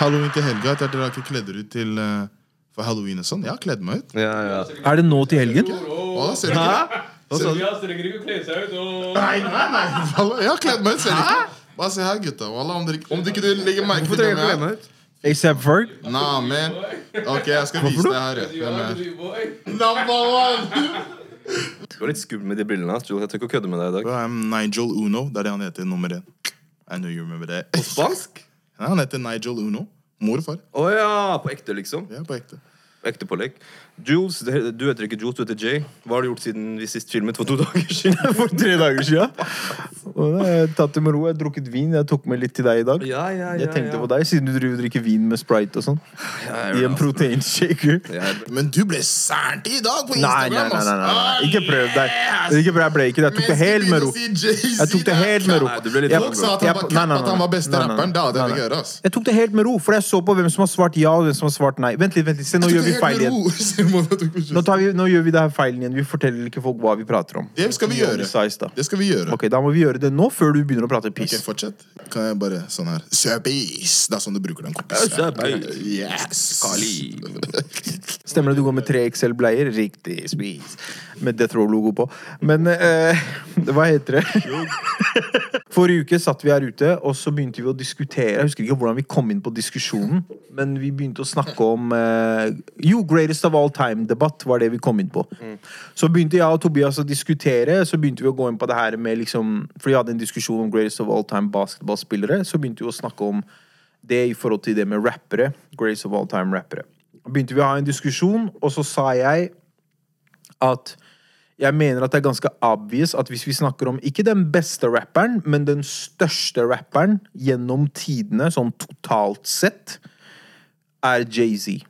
halloween til helga. At dere har ikke kledd dere ut til eh, for halloween og sånn. Jeg har kledd meg ut. Ja, ja. Er det nå til helgen? Hva, ser du ikke? Hva sa du? Ja, så det ikke å kle seg ut og Nei, nei, nei. Wallah, Jeg har kledd meg ut, ser du ikke? Bare se her, gutta. Wallah, om dere, om dere ikke legger merke Hvorfor til trenger hvem jeg jeg ikke er. meg ut? ASAP Ferg? Nah, man. Ok, jeg skal vise deg her. ja, Hvem jeg er. boy. Number one! Du var litt skummel med de brillene. ass. Jeg tør ikke å kødde med deg i dag. Bro, I'm Nigel Uno. Det er det han heter. Nummer én. I know you remember that. På spansk? Ja, han heter Nigel Uno. Mor og far. Å ja, på ekte, liksom. Ja, på ekte. Ekte pålegg. Jules, du heter ikke Jules, du heter Jay. Hva har du gjort siden vi sist filmet for to dager siden? For tre dager siden. Og da har jeg tatt det med ro. Jeg har drukket vin. Jeg tok med litt til deg i dag. Ja, ja, ja, Jeg tenkte ja. på deg, siden du driver og drikker vin med Sprite og sånn. I en proteinshaker. Ja, Men du ble sært i dag på Nei, nei, Instagram. nei, nei, nei, nei. Ikke prøv deg. Ikke prøv, jeg ble ikke det. Jeg tok det helt med ro. Jeg tok det helt med ro. Jeg- Folk sa at han var, at han var beste nei, nei, rapperen. Da hadde jeg nei. ass. Jeg tok det helt med ro, for jeg så på hvem som har svart ja, og hvem som har svart nei. Vent litt, vent litt. Se, nå Jeg gjør vi feil igjen. Nå, tar vi, nå gjør vi det her feilen igjen. Vi forteller ikke folk hva vi prater om. Det skal vi gjøre. Size, da. Det skal vi gjøre. Ok, Da må vi gjøre det nå, før du begynner å prate Ok, Okay, fortsett. Kan jeg bare sånn her Søpis! Det er sånn du bruker den kompisen. Yes! Kali. Stemmer det du går med 3XL-bleier? Riktig. Spis. Med Death Row-logo på. Men eh, hva heter det? Forrige uke satt vi her ute, og så begynte vi å diskutere. Jeg husker ikke hvordan vi kom inn på diskusjonen, men vi begynte å snakke om eh, Jo, Greatest of All Time-debatt var det vi kom inn på. Så begynte jeg og Tobias å diskutere, så begynte vi å gå inn på det her med liksom For vi hadde en diskusjon om Greatest of All Time basketballspillere, så begynte vi å snakke om det i forhold til det med rappere. Greatest of All Time-rappere. Begynte vi å ha en diskusjon, og så sa jeg at jeg mener at det er ganske obvious at hvis vi snakker om ikke den beste rapperen, men den største rapperen gjennom tidene, sånn totalt sett, er Jay-Z.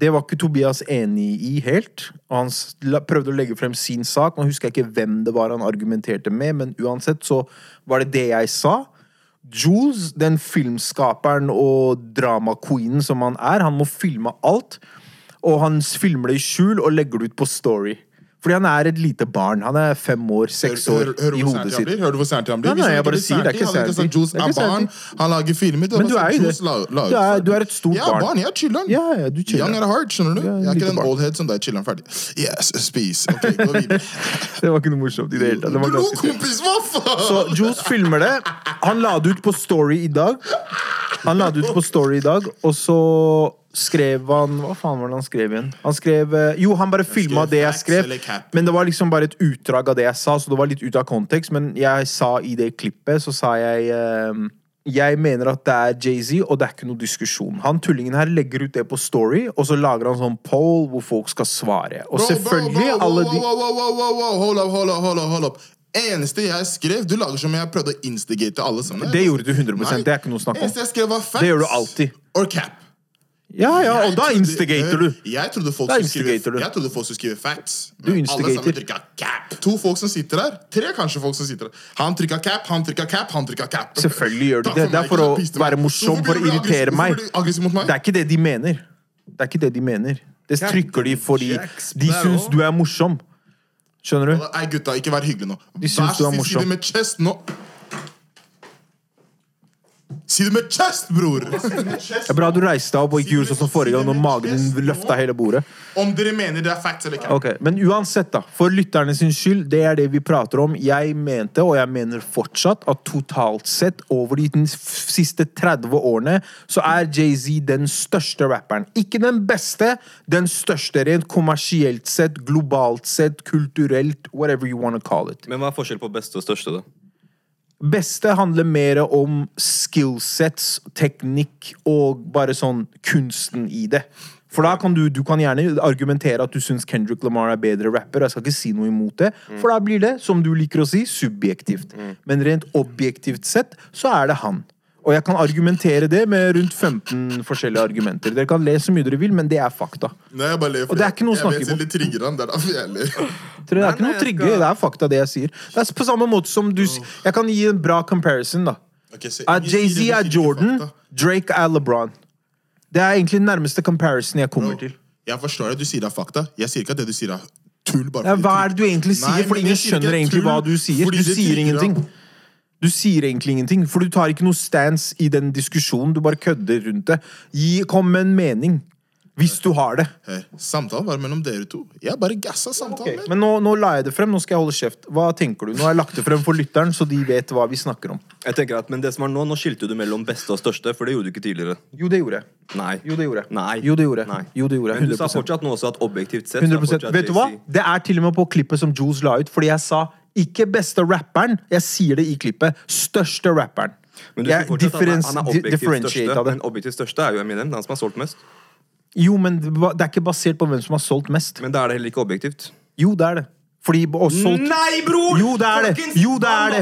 Det var ikke Tobias enig i helt. Han prøvde å legge frem sin sak. Nå husker jeg ikke hvem det var han argumenterte med, men uansett så var det det jeg sa. Jules, den filmskaperen og drama-queenen som han er, han må filme alt. Og han filmer det i skjul og legger det ut på Story. Fordi han er et lite barn. Han er fem år, seks år Hør- hør, i hodet sitt. Hører du hvor sært han blir? Nei, nei, jeg bare sier det er ikke hadde sært. sagt Jules er barn, han lager filmer. Men du er jo det. Du er, du et stort barn. Jeg er barn. jeg er chiller'n. Ja, ja, du chiller. Young at heart, skjønner du? Jeg er ikke den old head som deg. Chiller'n ferdig. Yes, spis. Ok, gå videre. Det var ikke noe morsomt i det hele tatt. Det var ganske kompis, hva faen? Så Jules filmer det. Han la det ut på Story i dag. Han la det ut på Story i dag, og så skrev han Hva faen var det han skrev igjen? Han skrev eh, Jo, han bare filma det jeg skrev, men det var liksom bare et utdrag av det jeg sa, så det var litt ut av kontekst. Men jeg sa i det klippet, så sa jeg eh, jeg mener at det er Jay-Z, og det er ikke noe diskusjon. Han tullingen her legger ut det på Story, og så lager han sånn poll hvor folk skal svare. Og selvfølgelig alle de Hold up, hold up, hold up, hold up. Eneste jeg skrev Du lager som jeg prøvde å instigate alle sammen. Det gjorde du 100 Nei. Det er ikke noe å snakke om. Eneste. Det gjør du alltid. Or cap. Ja, ja, og da trodde- instigater du. Jeg trodde folk Da skulle skrive, du. jeg trodde folk skulle skrive facts. Du Men. Alle sammen trykka cap. To folk som sitter der. Tre kanskje folk som sitter der. Han trykka cap, han trykka cap, han trykka cap. Selvfølgelig gjør du Takk det. for Det er for ikke å sant? Piste meg. være morsom, Hvorfor for å blir du irritere aggressiv- meg. Hvorfor blir du aggressiv mot meg? Det er ikke det de mener. Det er ikke det de mener. Det trykker de fordi Jacks, de Sparrow. syns du er morsom. Skjønner du? Nei, gutta, ikke vær hyggelig nå. De syns du er så snill, morsom. Det med chest nå. Si det med chest, bror! Det er bra du reiste deg opp og ikke gjorde sånn som forrige gang, når magen din løfta hele bordet. Om dere mener det er facts eller ikke. Ok, Men uansett, da. For lytterne sin skyld, det er det vi prater om. Jeg mente, og jeg mener fortsatt, at totalt sett over de siste 30 årene, så er Jay-Z den største rapperen. Ikke den beste, den største rent kommersielt sett, globalt sett, kulturelt, whatever you wanna call it. Men hva er forskjell på beste og største, da? Beste handler mer om skillsets, teknikk og bare sånn kunsten i det. For da kan du, du kan gjerne argumentere at du syns Kendrick Lamar er bedre rapper. Jeg skal ikke si noe imot det, for da blir det, som du liker å si, subjektivt. Men rent objektivt sett så er det han. Og jeg kan argumentere det med rundt 15 forskjellige argumenter. Dere kan le så mye dere vil, men det er fakta. Nei, jeg bare ler, for Og det er ikke noe å jeg snakke vet selv det trigger han, det er derfor jeg ler. Det er ikke nei, noe trigger, skal- det er fakta, det jeg sier. Det er på samme måte som du sier Jeg kan gi en bra comparison, da. Ok, så At ingen Jay-Z er Jordan. Drake er LeBron. Det er egentlig den nærmeste comparison jeg kommer til. Jeg forstår at du sier det er fakta. Jeg sier ikke at det du sier er tull. bare Ja, hva er det du egentlig sier? Nei, For ingen jeg ikke skjønner egentlig hva du sier. Du sier ingenting. Du sier egentlig ingenting, for du tar ikke noe stance i den diskusjonen. Du bare kødder rundt det. Gi, kom med en mening. Hvis du har det. Hey, samtalen var mellom dere to. Jeg bare gassa samtalen. Okay, Men nå, nå la jeg det frem. Nå skal jeg holde kjeft. Hva tenker du? Nå har jeg lagt det frem for lytteren, så de vet hva vi snakker om. Jeg tenker at, men det som er Nå nå skilte du mellom beste og største, for det gjorde du ikke tidligere. Jo, det gjorde jeg. Nei. Jo, det gjorde jeg. Nei. Jo, det gjorde jeg. Nei. Jo, det gjorde jeg. Men du sa fortsatt nå også at objektivt sett er 100 fortsatt Vet du hva? Det er til og med på klippet som Jules la ut, fordi jeg sa ikke beste rapperen. Jeg sier det i klippet. Største rapperen. Men du Jeg at han er, han er objektivt største, men objektivt største er jo Eminem, han som har solgt mest. Jo, men det det er ikke basert på hvem som har solgt mest. Men da er det heller ikke objektivt. Jo, det er det. Fordi og solgt Nei, bror! Jo, det er det. Jo, det er det.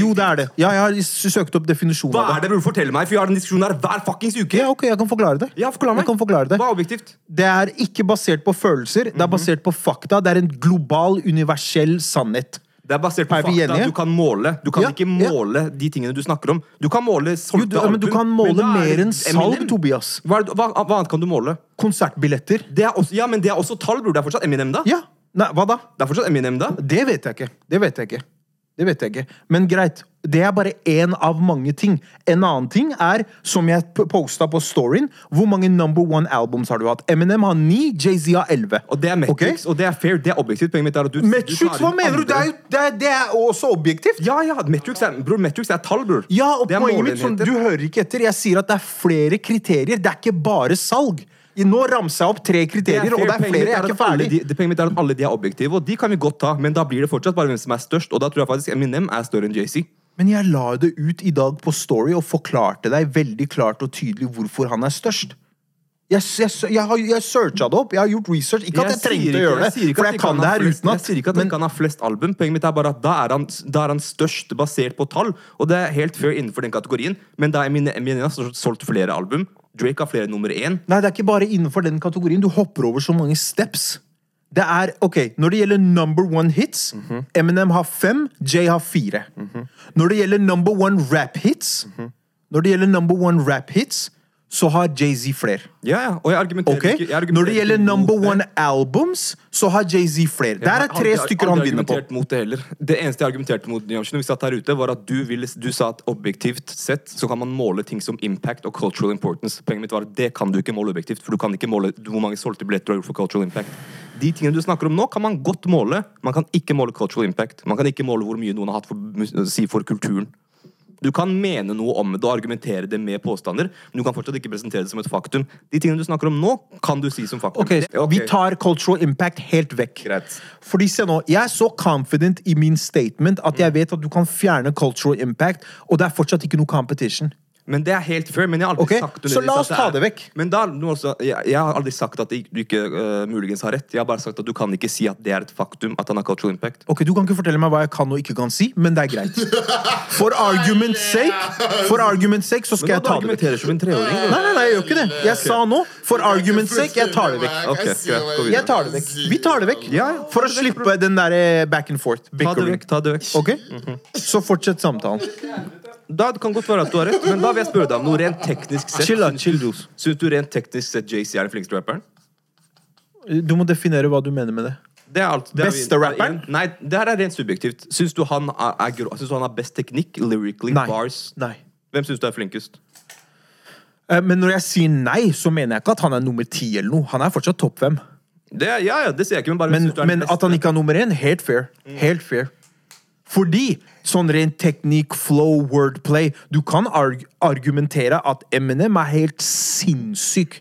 Jo, det er det. Ja, jeg har søkt opp definisjonen Hva er det. bror? Fortell meg, for vi har den diskusjonen her hver fuckings uke. Ja, ok, jeg kan forklare det. Ja, forklare meg. Jeg kan forklare det. Hva er objektivt? Det er ikke basert på følelser, det er Mhm. basert på fakta. Det er en global, universell sannhet. Det er basert på Er fakta. enige? Du kan måle. Du kan Ja, ikke ja. måle de tingene du snakker om. Du kan måle solgte du, men du kan måle er mer enn salg, Tobias. Hva, hva, hva annet kan du måle? Konsertbilletter. Det er også, ja, men det er også tall, bror. Det er fortsatt Eminem, da. Ja. Nei, hva da? Det er fortsatt Eminem, da. Det vet jeg ikke. Det vet jeg ikke. Det vet jeg ikke. Men greit, det er bare én av mange ting. En annen ting er, som jeg posta på storyen, hvor mange number one albums har du hatt? Eminem har ni, Jay-Z har elleve. Og det er Metrics, og det er fair. Det er objektivt. Poenget mitt er at du, du Metrics, tar hva mener du? Det er, det, er, det er også objektivt. Ja, ja, Metrics er, bror, Metrics er tall, bror. Ja, og poenget mitt, som du hører ikke etter. Jeg sier at det er flere kriterier. Det er ikke bare salg. Nå ramser jeg opp tre kriterier, og det er flere. Jeg er ikke ferdig. de- det- Poenget mitt er at alle de er objektive, og de kan vi godt ta, men da blir det fortsatt bare hvem som er størst, og da tror jeg faktisk Eminem er større enn JC. Men jeg la det ut i dag på Story og forklarte deg veldig klart og tydelig hvorfor han er størst. Jeg, jeg, jeg har jeg searcha det opp. Jeg har gjort research. Ikke at jeg trengte å gjøre det, for jeg kan det her flest, Jeg sier ikke at han kan ha flest album. Poenget mitt er bare at da er, han, da er han størst basert på tall. Og det er helt fair innenfor den kategorien, men da er Eminem har solgt flere album. Drake har flere nummer én. Nei, det er ikke bare innenfor den kategorien. Du hopper over så mange steps. Det er, ok, Når det gjelder number one hits, Eminem har fem, Jay har fire. Når det gjelder number one rap hits, Når det gjelder number one rap hits, så har Jay-Z flere. Ja, ja, og jeg argumenterer okay? ikke jeg argumenterer Når det gjelder number det. one albums, så har Jay-Z flere. Der er tre har stykker han vinner på. Mot det, heller. det eneste jeg argumenterte mot Nyamshin, når vi satt her ute, var at du, ville, du sa at objektivt sett så kan man måle ting som impact og cultural importance. Poenget mitt var at det kan du ikke måle objektivt, for du kan ikke måle hvor mange solgte billetter du har gjort for cultural impact. De tingene du snakker om nå, kan man godt måle. Man kan ikke måle cultural impact. Man kan ikke måle hvor mye noen har hatt for, si for kulturen. Du kan mene noe om det og argumentere det med påstander, men du kan fortsatt ikke presentere det som et faktum. De tingene du snakker om nå, kan du si som faktum. Ok, okay. Vi tar cultural impact helt vekk. Greit. Fordi se nå, Jeg er så confident i min statement at jeg vet at du kan fjerne cultural impact, og det er fortsatt ikke noe competition. Men det er helt fair. Men jeg har aldri okay, sagt så la oss ta det vekk. Men da, nå også, jeg, jeg har aldri sagt at du ikke uh, muligens har rett. Jeg har bare sagt at du kan ikke si at det er et faktum at han har cultural impact. Ok, Du kan ikke fortelle meg hva jeg kan og ikke kan si, men det er greit. For argument's sake For argument's sake så skal jeg ta det vekk. som en treåring. Nei, nei, nei, jeg gjør ikke det. Jeg sa nå, for argument's sake, jeg tar det vekk. Ok, greit. Jeg tar det vekk. Vi tar det vekk. Ja, ja. For å slippe den der eh, back and forth. Ta det vekk. ta det vekk Ok? Så fortsett samtalen. Da Det kan godt være at du har rett, men da vil jeg spørre deg om noe rent teknisk sett. Chill, chill, Juice. Syns du rent teknisk sett JC er den flinkeste rapperen? Du må definere hva du mener med det. Det er alt. Det er Beste vi- rapperen? Nei, det her er rent subjektivt. Syns du han er, er grå? Syns du han har best teknikk? Lyrically? Nei. Bars? Nei. Hvem syns du er flinkest? Eh, Men når jeg sier nei, så mener jeg ikke at han er nummer ti eller noe. Han er fortsatt topp fem. Det, ja, ja, det sier jeg ikke, men bare Men, syns du er den men beste? at han ikke er nummer én, helt fair. Helt fair. Fordi sånn rent teknikk, flow, wordplay Du kan arg argumentere at Eminem er helt sinnssyk.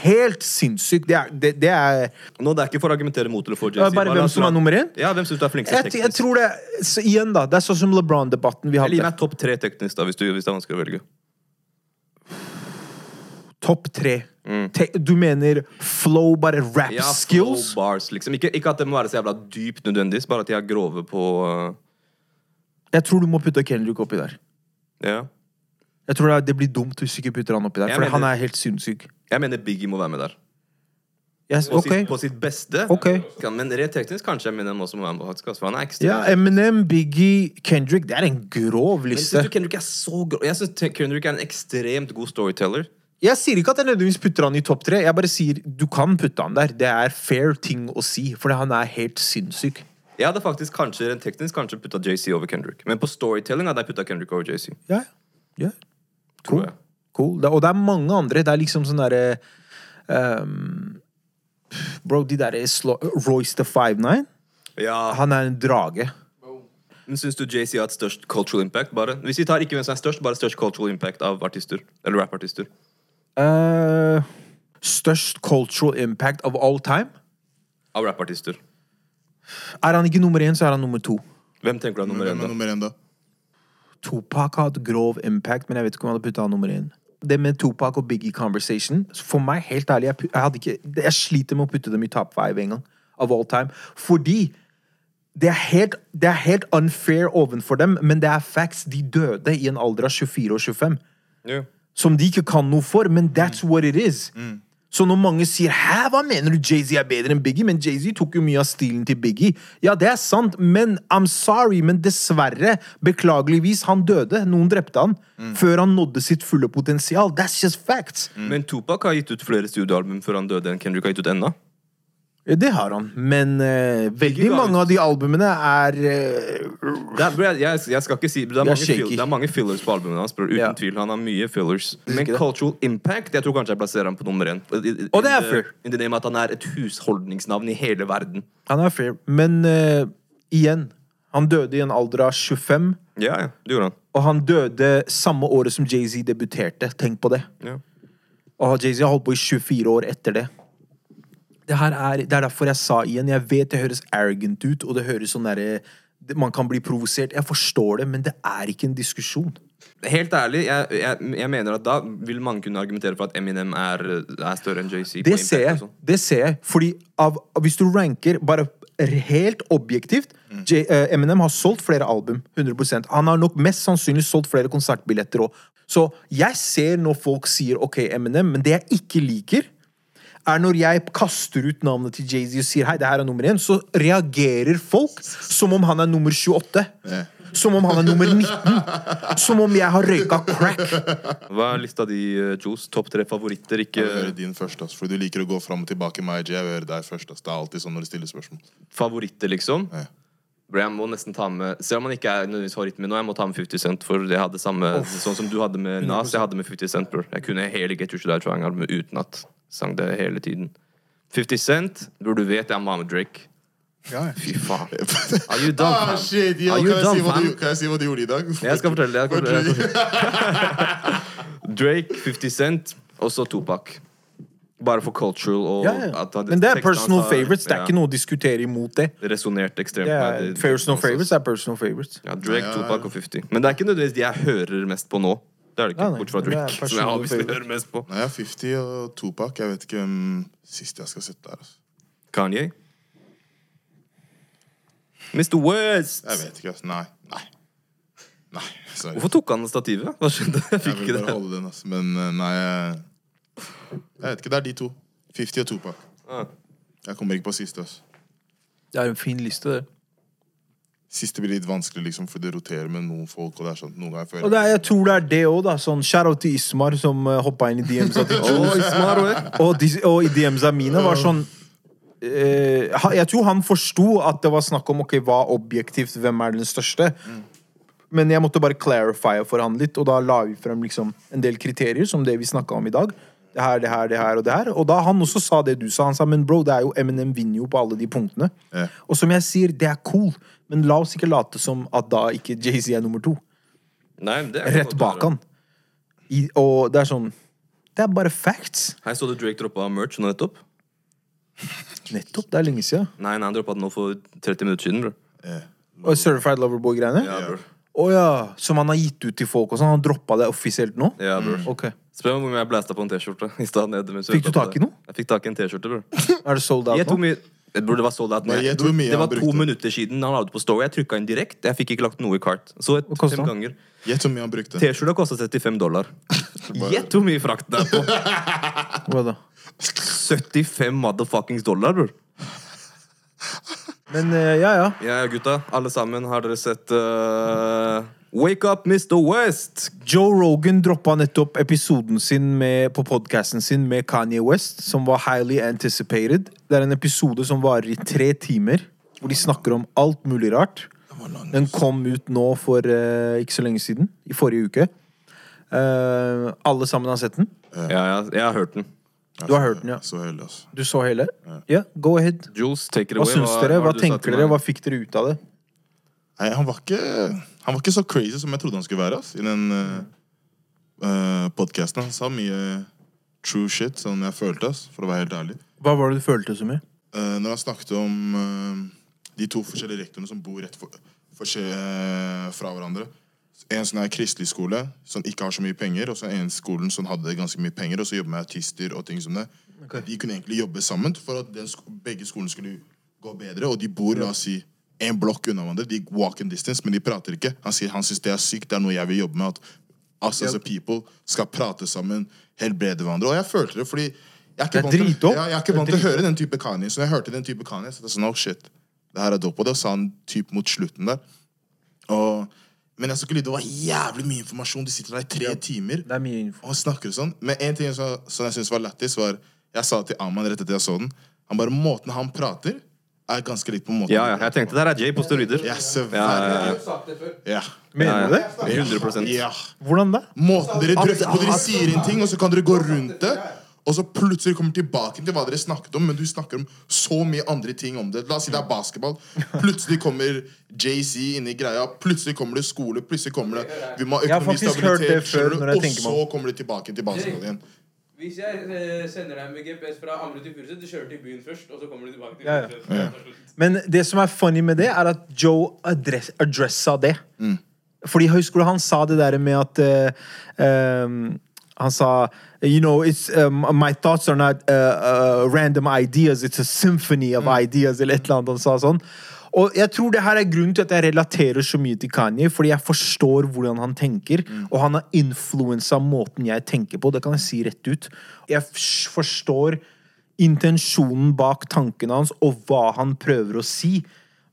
Helt sinnssyk. Det er, det, det er Nå, Det er ikke for å argumentere mot eller for Ja, JC. bare hvem la som er nummer én? Ja, hvem synes du er flinkest jeg, jeg tror det Igjen, da. Det er sånn som LeBron-debatten vi Eller gi hadde. meg topp tre teknisk, da, hvis, du, hvis det er vanskelig å velge. Topp tre. Te du mener flow, bare rap Ja, skills? flow bars, liksom. Ikke, ikke at det må være så jævla dypt nødvendigvis, bare at de er grove på uh, Jeg tror du må putte Kendrick oppi der. Ja. Jeg tror det, blir dumt hvis du ikke putter han oppi der, Jeg for mener- han er helt sinnssyk. Jeg mener Biggie må være med der. Yes, På, okay. sitt, på sitt beste. Okay. Men rent teknisk kanskje Eminem også må være med, faktisk. For han er ekstra. Ja, Eminem, Biggie, Kendrick. Det er en grov men synes du Kendrick er så grov? Jeg syns Kendrick er en ekstremt god storyteller. Jeg sier ikke at jeg nødvendigvis putter han i topp tre. Jeg bare sier du kan putte han der. Det er fair ting å si, for han er helt sinnssyk. Jeg hadde faktisk kanskje rent teknisk kanskje putta JC over Kendrick. Men på storytelling hadde jeg putta Kendrick over JC. Ja, ja. Cool. cool. Og det er mange andre. Det er liksom sånn derre um, Bro, de derre Royce the 59 Ja. Han er en drage. Men Syns du JC har hatt størst cultural impact? bare? Hvis vi tar ikke hvem som er størst, bare størst cultural impact av artister. Eller rappartister. Eh, størst cultural impact of all time? Av rappartister. Er han ikke nummer én, så er han nummer to. Hvem tenker du er nummer én, er da? nummer én, da? Tupac har hatt grov impact, men jeg vet ikke om jeg hadde putta han nummer én. Det med Tupac og Biggie Conversation For meg, helt ærlig, jeg, jeg, hadde ikke, jeg sliter med å putte dem i top five en gang. Of all time. Fordi det er, helt, det er helt unfair ovenfor dem, men det er facts. De døde i en alder av 24 og 25. Ja. Som de ikke kan noe for, men that's what it is. Så når mange sier 'hæ, hva mener du Jay-Z er bedre enn Biggie', men Jay-Z tok jo mye av stilen til Biggie. Ja, det er sant, men I'm sorry, men dessverre, beklageligvis, han døde. Noen drepte han. Før han nådde sitt fulle potensial. That's just facts. Men Tupac har gitt ut flere studioalbum før han døde enn Kendrick har gitt ut ennå. Det har han, men uh, veldig mange av de albumene er uh, Det er, bro, jeg, jeg, skal ikke si Det er, er mange, fill, det er mange fillers på albumene hans. Bro, uten Ja. tvil. Han har mye fillers. Men cultural impact Jeg tror kanskje jeg plasserer ham på nummer én. I- i- Og det er fair. In the name at han er et husholdningsnavn i hele verden. Han er fair. Men uh, igjen, han døde i en alder av 25. Ja, ja, det gjorde han. Og han døde samme året som Jay-Z debuterte. Tenk på det. Ja. Og Jay-Z har holdt på i 24 år etter det. Det, her er, det er derfor jeg sa igjen, jeg vet det høres arrogant ut, og det høres sånn derre Man kan bli provosert. Jeg forstår det, men det er ikke en diskusjon. Helt ærlig, jeg, jeg, jeg mener at da vil mange kunne argumentere for at Eminem er, er større enn JC. Det ser jeg. sånn. Det ser jeg. Fordi av, hvis du ranker bare helt objektivt J, uh, Eminem har solgt flere album. 100% Han har nok mest sannsynlig solgt flere konsertbilletter òg. Så jeg ser når folk sier OK, Eminem, men det jeg ikke liker, er når jeg kaster ut navnet til Jay-Z og sier hei, det her er nummer én, så reagerer folk som om han er nummer 28. Yeah. Som om han er nummer 19. Som om jeg har røyka crack. Hva er lista di, Johs? Juice? Topp tre favoritter? Ikke Jeg vil høre din først, ass, for du liker å gå fram og tilbake. med Meg, jeg vil høre deg først. Ass. Det er alltid sånn når du stiller spørsmål. favoritter, liksom? Ja. Jeg må nesten ta med Selv om han ikke er nødvendigvis favoritten min nå, jeg må ta med 50 Cent. For jeg hadde samme Sånn som du hadde med Nas, jeg hadde med 50 Cent. Bro. Jeg kunne hele Get You Should Die Trying-albumet uten at sang det hele tiden. 50 Cent, bror, du vet jeg må ha med Drake. Fy faen. Are you dumb, Ah, shit, yo, Are kan, dumb, jeg si du, kan jeg si hva du gjorde i dag? Jeg skal fortelle det. Fortell. Drake, 50 Cent og så Topak. Bare for cultural og Ja, ja. at Men det er personal har- favorites. Det er ja, ikke noe å diskutere imot det. Det resonnerte ekstremt. Yeah, personal favorites er personal favorites. Ja, Drake, Ja, ja, ja. Tupac og 50. Men det er ikke nødvendigvis de jeg hører mest på nå. Det er det ikke, Nei, nei, Bortsett fra er Drake, som jeg obviously hører mest på. Nei, jeg er 50 og Tupac. Jeg vet ikke hvem siste jeg skal sette der. Altså. Kanye. Mr. West! Jeg vet ikke. Altså. Nei. Nei. Nei, sorry. Hvorfor tok han stativet? Hva skjedde? Jeg Jeg vil bare holde den, altså. Men eh, nei jeg vet ikke. Det er de to. 50 og Tupac. Ah. Jeg kommer ikke på siste. Altså. Det er en fin liste, det. Siste blir litt vanskelig, liksom, for det roterer med noen folk. Og det er sånn, noen ganger føler Og det er, jeg tror det er det òg, da. Sånn shout-out til Ismar, som uh, hoppa inn i DMs-a til Jules. og, de, og i DMs-a mine var sånn uh, Jeg tror han forsto at det var snakk om ok, hva objektivt, hvem er den største. Men jeg måtte bare clarify for han litt, og da la vi frem liksom en del kriterier, som det vi snakka om i dag. Det her, det her, det her og det her. Og da han også sa det du sa, han sa men bro, det er jo Eminem vinner jo på alle de punktene. Yeah. Og som jeg sier, det er cool, men la oss ikke late som at da ikke Jay-Z er nummer to Nei, det er rett bak han. I, og det er sånn Det er bare facts. Her så du Drake droppa merch nå nettopp. Nettopp. Det er lenge siden. Nei, nei, han droppa den nå for 30 minutter siden, bro. Yeah. Og Certified Loverboy-greiene? Ja, ja. Som han har gitt ut til folk og sånn. Han droppa det offisielt nå? Ja, bro. Ok. Spør meg om jeg blæsta på en T-skjorte. Fikk du tak i noe? Jeg fikk tak i en T-skjorte, bro. Er det sold out nå? Det var så det, Jeg- gjett hvor det var to minutter siden han la det på Story. Jeg trykka inn direkte. Jeg fikk ikke lagt noe i kart. Så et, fem ganger. Gjett hvor mye han brukte. T-skjorta kosta 35 dollar. Gjett hvor mye frakten er på. Hva da? 75 motherfuckings dollar, bror. Men eh, ja, ja. Ja, ja, gutta. Alle sammen, har dere sett eh, Wake Up Mr. West? Joe Rogan droppa nettopp episoden sin med, på podcasten sin med Kanye West, som var highly anticipated. Det er en episode som varer i tre timer. hvor de snakker om alt mulig rart. Den var lang. Den kom ut nå for uh, ikke så lenge siden. I forrige uke. Uh, alle sammen har sett den? Ja, jeg, jeg har hørt den. Du har hørt den, ja. Så hele, altså. Du så hele? Ja, go ahead. Jules, take it Hva away. syns dere? Hva tenker dere? Hva fikk dere ut av det? Nei, han var ikke Han var ikke så crazy som jeg trodde han skulle være. ass, I den uh, podkasten. Han sa mye true shit, som jeg følte, ass, for å være helt ærlig. Hva var det du følte så mye? Uh, når han snakket om uh, de to forskjellige rektorene som bor rett for, for, uh, fra hverandre. En som er kristelig skole, som ikke har så mye penger, og så en skolen som hadde ganske mye penger, og så jobber med artister og ting som det. De kunne egentlig jobbe sammen for at den, sko- begge skolene skulle gå bedre, og de bor, la oss si, en blokk unna hverandre. De walk in distance, men de prater ikke. Han sier han syns det er sykt, det er noe jeg vil jobbe med. At us as a people skal prate sammen, helbrede hverandre. Og jeg følte det, fordi jeg er ikke er vant til- Ja, jeg er ikke er vant til å høre den type Kanye. Så når jeg hørte den type Kanye, så det jeg sånn, oh shit, det her er dope. Og det sa han typ mot slutten der. Og, men jeg så ikke lyve, det var jævlig mye informasjon. De sitter der i tre timer Det er mye info. og snakker sånn. Men en ting som, som jeg syntes var lættis, var Jeg sa til Aman rett etter jeg så den. Han bare, Måten han prater, er ganske likt på en måte. Ja, ja, jeg tenkte der er Jay på steroider. Ja, ja, ja. Ja. Mener du det? 100% ja. Hvordan da? Måten dere drøfter på, dere sier en ting, og så kan dere gå rundt det. Og så plutselig kommer tilbake til hva dere snakket om, men du snakker om så mye andre ting om det. La oss si det er basketball. Plutselig kommer JC inn i greia. Plutselig kommer det skole. Plutselig kommer det Vi må ha økonomisk økonomistabilitet. jeg Og så kommer det tilbake til basketball igjen. Hvis jeg eh, sender deg med GPS fra Ammerud til Furuset, du kjører til byen først, og så kommer du tilbake til Ja, ja. Furuset. Men det som er funny med det, er at Joe adress, adressa det. Fordi høyskole, han sa det der med at eh, um, Han sa You know, it's, um, my thoughts are not uh, uh, random ideas, it's a symphony of ideas, eller et eller annet han sa sånn. Og jeg tror det her er grunnen til at jeg relaterer så mye til Kanye, fordi jeg forstår hvordan han tenker, og han har influensa måten jeg tenker på. Det kan jeg si rett ut. Jeg forstår intensjonen bak tankene hans og hva han prøver å si,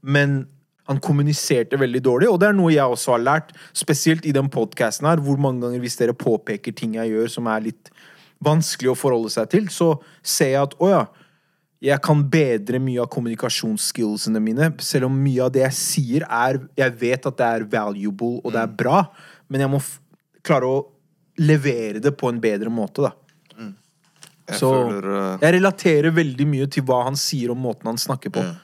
men han kommuniserte veldig dårlig, og det er noe jeg også har lært, spesielt i den podcasten her, hvor mange ganger hvis dere påpeker ting jeg gjør som er litt vanskelig å forholde seg til, så ser jeg at, åja, jeg kan bedre mye av kommunikasjonsskillsene mine, selv om mye av det jeg sier er, jeg vet at det er valuable, og det er bra, men jeg må klare å levere det på en bedre måte, da. Jeg Så føler, uh... jeg relaterer veldig mye til hva han sier om måten han snakker på. Ja.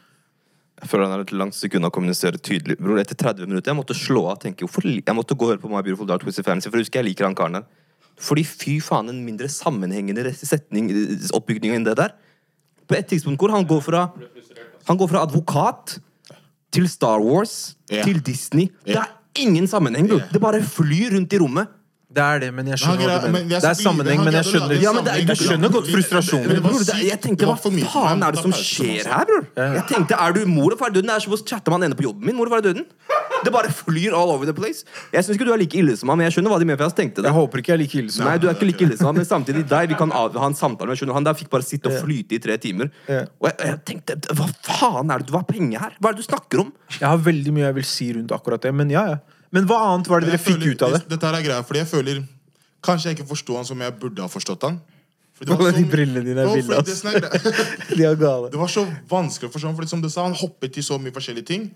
Jeg føler han er et langt sekund å kommunisere tydelig. Bror, etter 30 minutter jeg måtte slå av. tenke, hvorfor, Jeg måtte gå og høre på My Beautiful Dark Twisted Fantasy, for jeg husker jeg liker han karen der. Fordi fy faen, en mindre sammenhengende setning, eh, oppbygning enn det der. På et tidspunkt hvor han går fra Han går fra advokat til Star Wars Ja. til Disney. Det er ingen sammenheng, bror. Det bare flyr rundt i rommet. Det er det, men jeg skjønner hva du mener. men Det er sammenheng, men jeg skjønner Ja, men det er- jeg skjønner godt frustrasjonen. Men Bror, det, jeg tenkte, hva faen er det som skjer her, bror? Jeg tenkte, er du mor og far døden? Det er som å chatte med han ene på jobben min. Mor og far er døden. Det bare flyr all over the place. Jeg syns ikke du er like ille som han, men jeg skjønner hva de for tenkte det. Jeg håper ikke jeg er like ille som Nei, du er ikke like ille som han, men samtidig deg, vi kan av, ha en samtale med. Han der fikk bare sitte og flyte i tre timer. Og jeg, jeg tenkte, hva faen er det, du har penger her? Hva er det du snakker om? Jeg har veldig mye jeg vil si rundt akkurat det, men ja, ja. Men hva annet var det dere fikk føler- ut av det? Dette her er greia, fordi jeg føler Kanskje jeg ikke forsto han som jeg burde ha forstått han. Fordi det var Alle de så- brillene dine er ville, greia- De er gale. Det var så vanskelig å forstå, fordi som du sa, han hoppet i så mye forskjellige ting.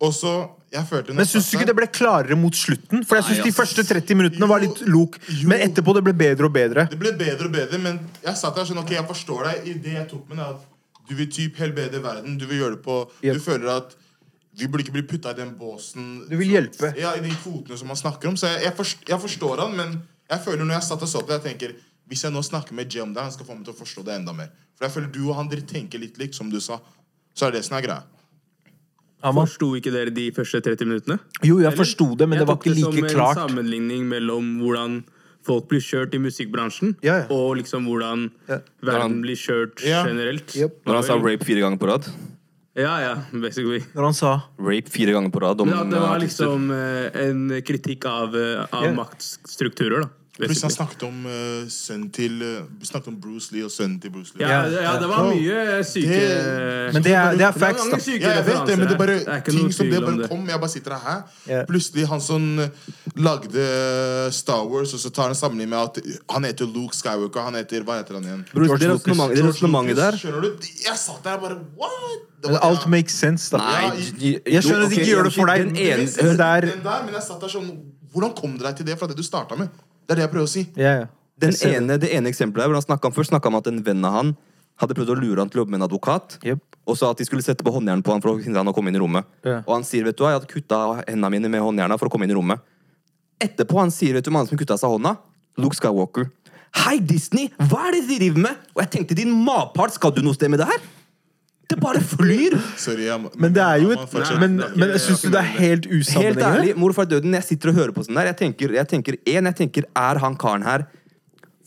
Og så, jeg følte Men syns du ikke det ble klarere mot slutten? For jeg syns de første 30 minuttene var litt lok, Jo. men etterpå det ble bedre og bedre. Det ble bedre og bedre, men jeg satt der sånn, ok, jeg forstår deg i det jeg tok med, deg, at du vil typ helbrede verden, du vil gjøre det på, Yep. du føler at vi burde ikke bli putta i den båsen. Du vil hjelpe. hjelpe. Ja, i de kvotene som man snakker om, så jeg, jeg, forstår, jeg forstår han, men jeg føler når jeg satt og så på det, jeg tenker, hvis jeg nå snakker med Jay om det, han skal få meg til å forstå det enda mer. For jeg føler du og han, dere tenker litt likt, som du sa. Så er det det som er greia. Aman? Forsto ikke dere de første 30 minuttene? Jo, jeg forsto det, men Jeg det var ikke like klart. Jeg tok det som klart. en sammenligning mellom hvordan folk blir kjørt i musikkbransjen, Ja, ja. og liksom hvordan Ja. verden blir kjørt Ja. generelt. Yep. Når han sa rape fire ganger på rad. Ja, ja, basically. Når han sa Rape fire ganger på rad om ja, det var liksom uh, en kritikk av, uh, av maktstrukturer, da. Plutselig han snakket om uh, sønnen til uh, Snakket om Bruce Lee og sønnen til Bruce Lee. Ja, ja, det var mye syke det- Men det er, det er facts, da. Ja, jeg vet det, men det er bare. Det er ting som det bare kom. Jeg bare sitter her. Ja. Plutselig han som uh, lagde Star Wars, og så tar han sammenligning med at han heter Luke Skywalker. Han heter Hva heter han igjen? Bruce, det er resonnementet- der Skjønner du? Jeg satt der bare What? Men var- alt ja. makes sense, da. Nei, jeg, Jeg skjønner at de ikke gjør det for deg. Den ene, den der, men jeg satt der sånn Hvordan kom du deg til det fra det du starta med? Det er det jeg prøver å si. Yeah, yeah. Ene, det ene eksempelet her, hvor han snakket om, først snakka om at en venn av han hadde prøvd å lure han til å jobbe med en advokat. yep. Og sa at de skulle sette på håndjern på han for å hindre han å komme inn i rommet. Yeah. Og han sier vet du hva, jeg hadde kutta hendene mine med håndjerna for å komme inn i rommet. Etterpå han sier vet du mannen som kutta seg hånda? Luke Skywalker. Hei, Disney! Hva er det de driver med? Og jeg tenkte, din matpart, skal du noe sted med det her? Det bare flyr! Sorry, jeg, må- Men det er jo jeg må et fortsette. Men, men syns du det er helt Helt usammenhengende? ærlig, morfar døden, jeg sitter og hører på sånn der, jeg tenker, jeg tenker, en, jeg tenker, er han karen her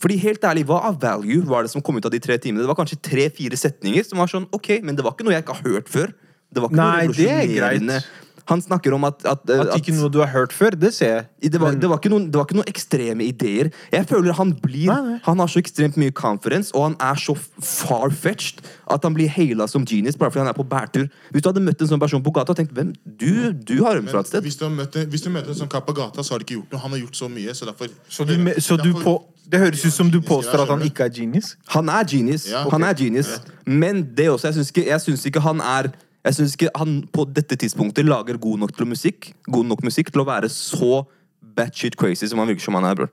fordi helt ærlig, Hva av value var det som kom ut av de tre timene? Det var kanskje tre-fire setninger som var sånn, ok, men det var ikke noe jeg ikke har hørt før. Det var ikke Nei, noe det er revolusjonerende. Han snakker om at, at, At ikke noe du har hørt før, det ser jeg. det var, Men- det, var ikke noen, det var ikke noen ekstreme ideer. Jeg føler Han blir Nei, nei. Han har så ekstremt mye confidence, og han er så far-fetched at han blir haila som genius bare fordi han er på bærtur. Hvis du hadde møtt en sånn person på gata og tenkt hvem, du, du har rømt fra et sted. hvis du, en- hvis du møter en sånn kar på gata, så har du ikke gjort noe. Han har gjort så mye, så derfor Så du, derfor, så du derfor- på, det høres ut som du påstår at han ikke er genius? Han er genius. Ja, Han er genius. Men det også, jeg syns ikke, jeg syns ikke han er Jeg syns ikke han på dette tidspunktet lager god nok, til musikk, god nok musikk til å være så batshit crazy som han virker som han er, bror.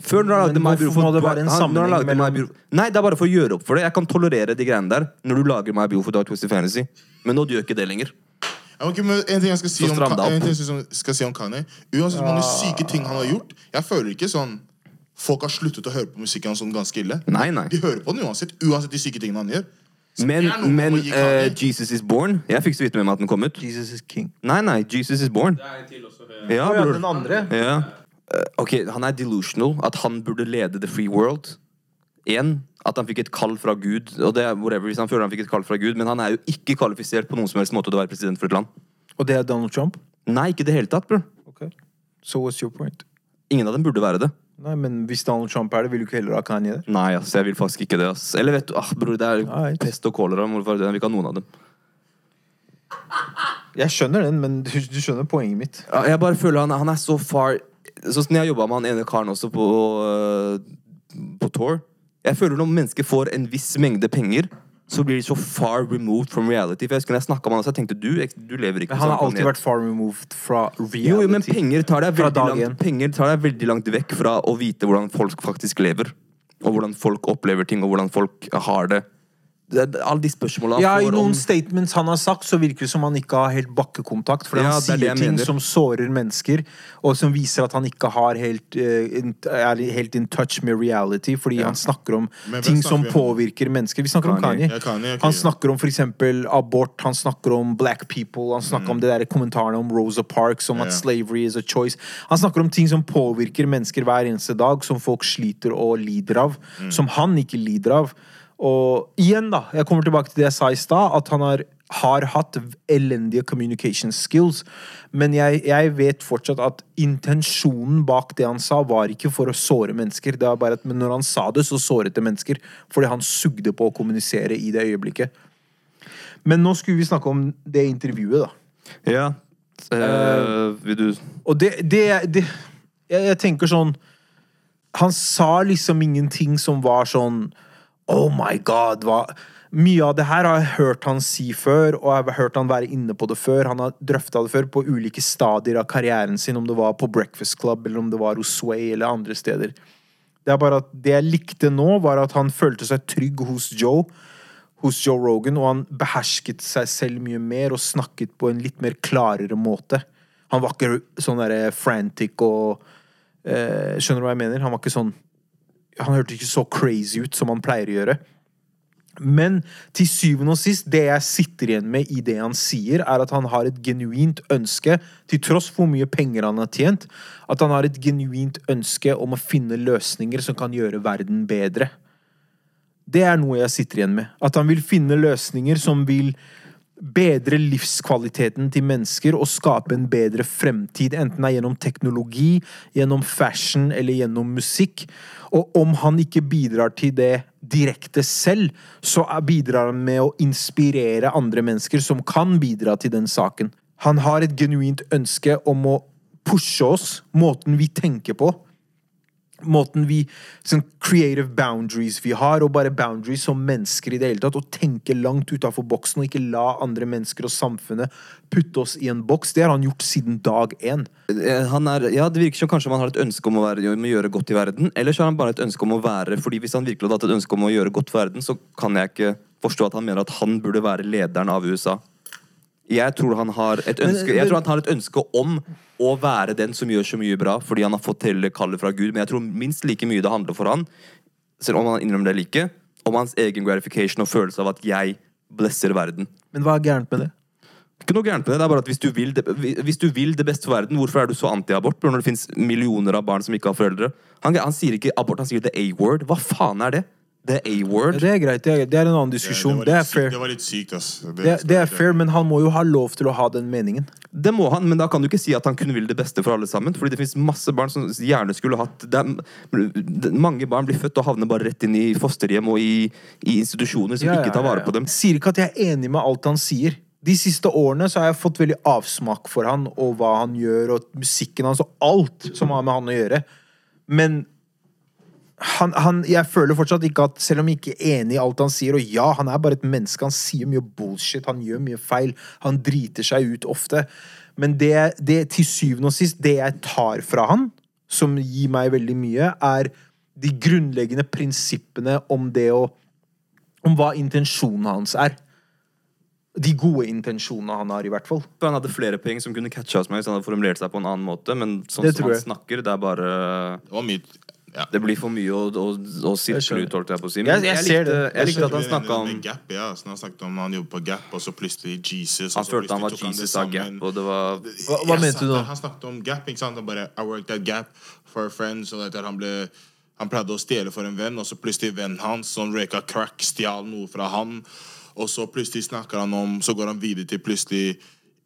Før når han lagde My Beautiful må det være en han- han sammenheng lagde My mellom- Nei, det er bare for å gjøre opp for det. Jeg kan tolerere de greiene der når du lager My Beautiful Dark Twisted Fantasy. Men nå gjør ikke det lenger. Okay, men en ting jeg skal si om, en ting jeg skal si om Kanye Uansett hvor mange syke ting han har gjort Jeg føler ikke sånn Folk har sluttet å høre på musikken hans sånn ganske ille. Nei, nei. De hører på den uansett, uansett de syke tingene han gjør. Men, men eh, Jesus Is Born Jeg fikk så vidt med meg at den kom ut. Jesus is king. Nei, nei, Jesus Is Born. Det er en til også. Ja, Å ja, bror. den andre? Ja. Eh, ok, han er delusional. At han burde lede the free world. En, at han fikk et kall fra Gud. Og det er whatever, hvis han føler han fikk et kall fra Gud Men han er jo ikke kvalifisert på noen som helst måte til å være president for et land. Og det er Donald Trump? Nei, ikke i det hele tatt, bror. Ok. So what's your point? Ingen av dem burde være det. Nei, men hvis Donald Trump er det, vil du ikke heller ha Kanye der? Nei, ass, jeg vil faktisk ikke det. ass Eller vet du, ah, bror, det er Right. pest og kolera. Hvorfor det? Jeg vil ikke ha noen av dem. Jeg skjønner den, men du, du skjønner poenget mitt. Ja, Jeg bare føler han, han er så far Sånn som jeg jobba med han ene karen også på, øh, på tour. Jeg føler når mennesker får en viss mengde penger, så blir de så far removed from reality. For jeg husker når jeg snakket med han, så jeg tenkte du, du lever ikke Men han har alltid vært far removed fra reality. Jo, jo, men penger tar, deg veldig langt, penger tar deg veldig langt vekk fra å vite hvordan folk faktisk lever. Og hvordan folk opplever ting, og hvordan folk har det. Alle de spørsmåla Ja, I noen om statements han har sagt, så virker det som han ikke har helt bakkekontakt. Fordi Ja, han er sier ting mener. som sårer mennesker, og som viser at han ikke har helt, uh, in, er helt in touch med reality. Fordi han snakker om ting som om? påvirker mennesker. Vi snakker om Kanye. Kanye. Ja, Kanye, ok, han ja. snakker om for eksempel abort, han snakker om black people, han snakker om det der kommentarene om Rosa Parks, om Mm. Ja, at slavery is a choice. Han snakker om ting som påvirker mennesker hver eneste dag, som folk sliter og lider av. Mm. Som han ikke lider av. Og igjen, da, jeg kommer tilbake til det jeg sa i stad, at han har, har hatt elendige communication skills. Men jeg, jeg vet fortsatt at intensjonen bak det han sa, var ikke for å såre mennesker. Det var bare at, men når han sa det, så såret det mennesker. Fordi han sugde på å kommunisere i det øyeblikket. Men nå skulle vi snakke om det intervjuet, da. Ja. Uh, vil du Og det, det, det jeg, jeg tenker sånn Han sa liksom ingenting som var sånn Oh my god, hva Mye av det her har jeg hørt han si før, og jeg har hørt han være inne på det før. Han har drøfta det før på ulike stadier av karrieren sin, om det var på Breakfast Club, eller om det var hos Sway, eller andre steder. Det er bare at det jeg likte nå, var at han følte seg trygg hos Joe. Hos Joe Rogan, og han behersket seg selv mye mer og snakket på en litt mer klarere måte. Han var ikke sånn derre frantic og eh, Skjønner du hva jeg mener? Han var ikke sånn Han hørtes ikke så crazy ut som han pleier å gjøre. Men til syvende og sist, det jeg sitter igjen med i det han sier, er at han har et genuint ønske, til tross for hvor mye penger han har tjent, at han har et genuint ønske om å finne løsninger som kan gjøre verden bedre. Det er noe jeg sitter igjen med. At han vil finne løsninger som vil bedre livskvaliteten til mennesker og skape en bedre fremtid, enten det er gjennom teknologi, gjennom fashion eller gjennom musikk. Og om han ikke bidrar til det direkte selv, så bidrar han med å inspirere andre mennesker som kan bidra til den saken. Han har et genuint ønske om å pushe oss, måten vi tenker på måten vi sånn creative boundaries vi har, og bare boundaries som mennesker i det hele tatt. Å tenke langt utafor boksen og ikke la andre mennesker og samfunnet putte oss i en boks. Det har han gjort siden dag én. Eh, Han er, ja, Det virker som kanskje man har et ønske om å, være, om å gjøre godt i verden. Eller så har han bare et ønske om å være fordi Hvis han virkelig hadde hatt et ønske om å gjøre godt for verden, så kan jeg ikke forstå at han mener at han burde være lederen av USA. Jeg tror han har et ønske, jeg tror han har et ønske om å være den som gjør så mye bra, fordi han har fått hele kallet fra Gud. Men jeg tror minst like mye det handler for han, selv om han innrømmer det eller ikke, om hans egen gratification og følelse av at jeg blesser verden. Men hva er gærent med det? Ikke noe gærent med det, det er bare at hvis du vil det, hvis du vil det beste for verden, hvorfor er du så anti-abort når det finnes millioner av barn som ikke har foreldre? Han, han sier ikke abort, han sier the A-word. Hva faen er det? The A-word? Det er greit, det er, det er en annen Det, diskusjon. var Det er litt fair. det var litt sykt, ass. Det, Det, det er fair, men han må jo ha lov til å ha den meningen. Det må han, men da kan du ikke si at han kun vil det beste for alle sammen. Fordi det finnes masse barn som gjerne skulle hatt det er, Mange barn blir født og havner bare rett inn i fosterhjem og i, i institusjoner som Ja, ja, ikke tar ja, vare ja. på dem. Sier ikke at jeg er enig med alt han sier. De siste årene så har jeg fått veldig avsmak for han og hva han gjør, og musikken hans og alt som har med han å gjøre. Men han, han, jeg føler fortsatt ikke at, selv om jeg ikke er enig i alt han sier, og ja, han er bare et menneske, han sier mye bullshit, han gjør mye feil, han driter seg ut ofte. Men det, det til syvende og sist, det jeg tar fra han, som gir meg veldig mye, er de grunnleggende prinsippene om det å om hva intensjonen hans er. De gode intensjonene han har, i hvert fall. Han hadde flere poeng som kunne catcha oss med hvis han hadde formulert seg på en annen måte, men sånn som han snakker, det er bare det var mye ja. Det blir for mye å, å, å sirkle ut, holdt jeg på å si. Jeg- jeg ser likte, det. jeg Jeg likte at han snakka om Gap, ja. Så han snakket om han jobbet på Gap, og så plutselig Jesus. Han følte han var Jesus av. Gap, og det var Hva- hva Jeg mente du da? Han snakket om Gap. ikke sant? Han bare, I worked at Gap for a friend. Så at han, ble, han pleide å stjele for en venn, og så plutselig vennen hans som røyka crack, stjal noe fra han. Og så plutselig snakker han om Så går han videre til plutselig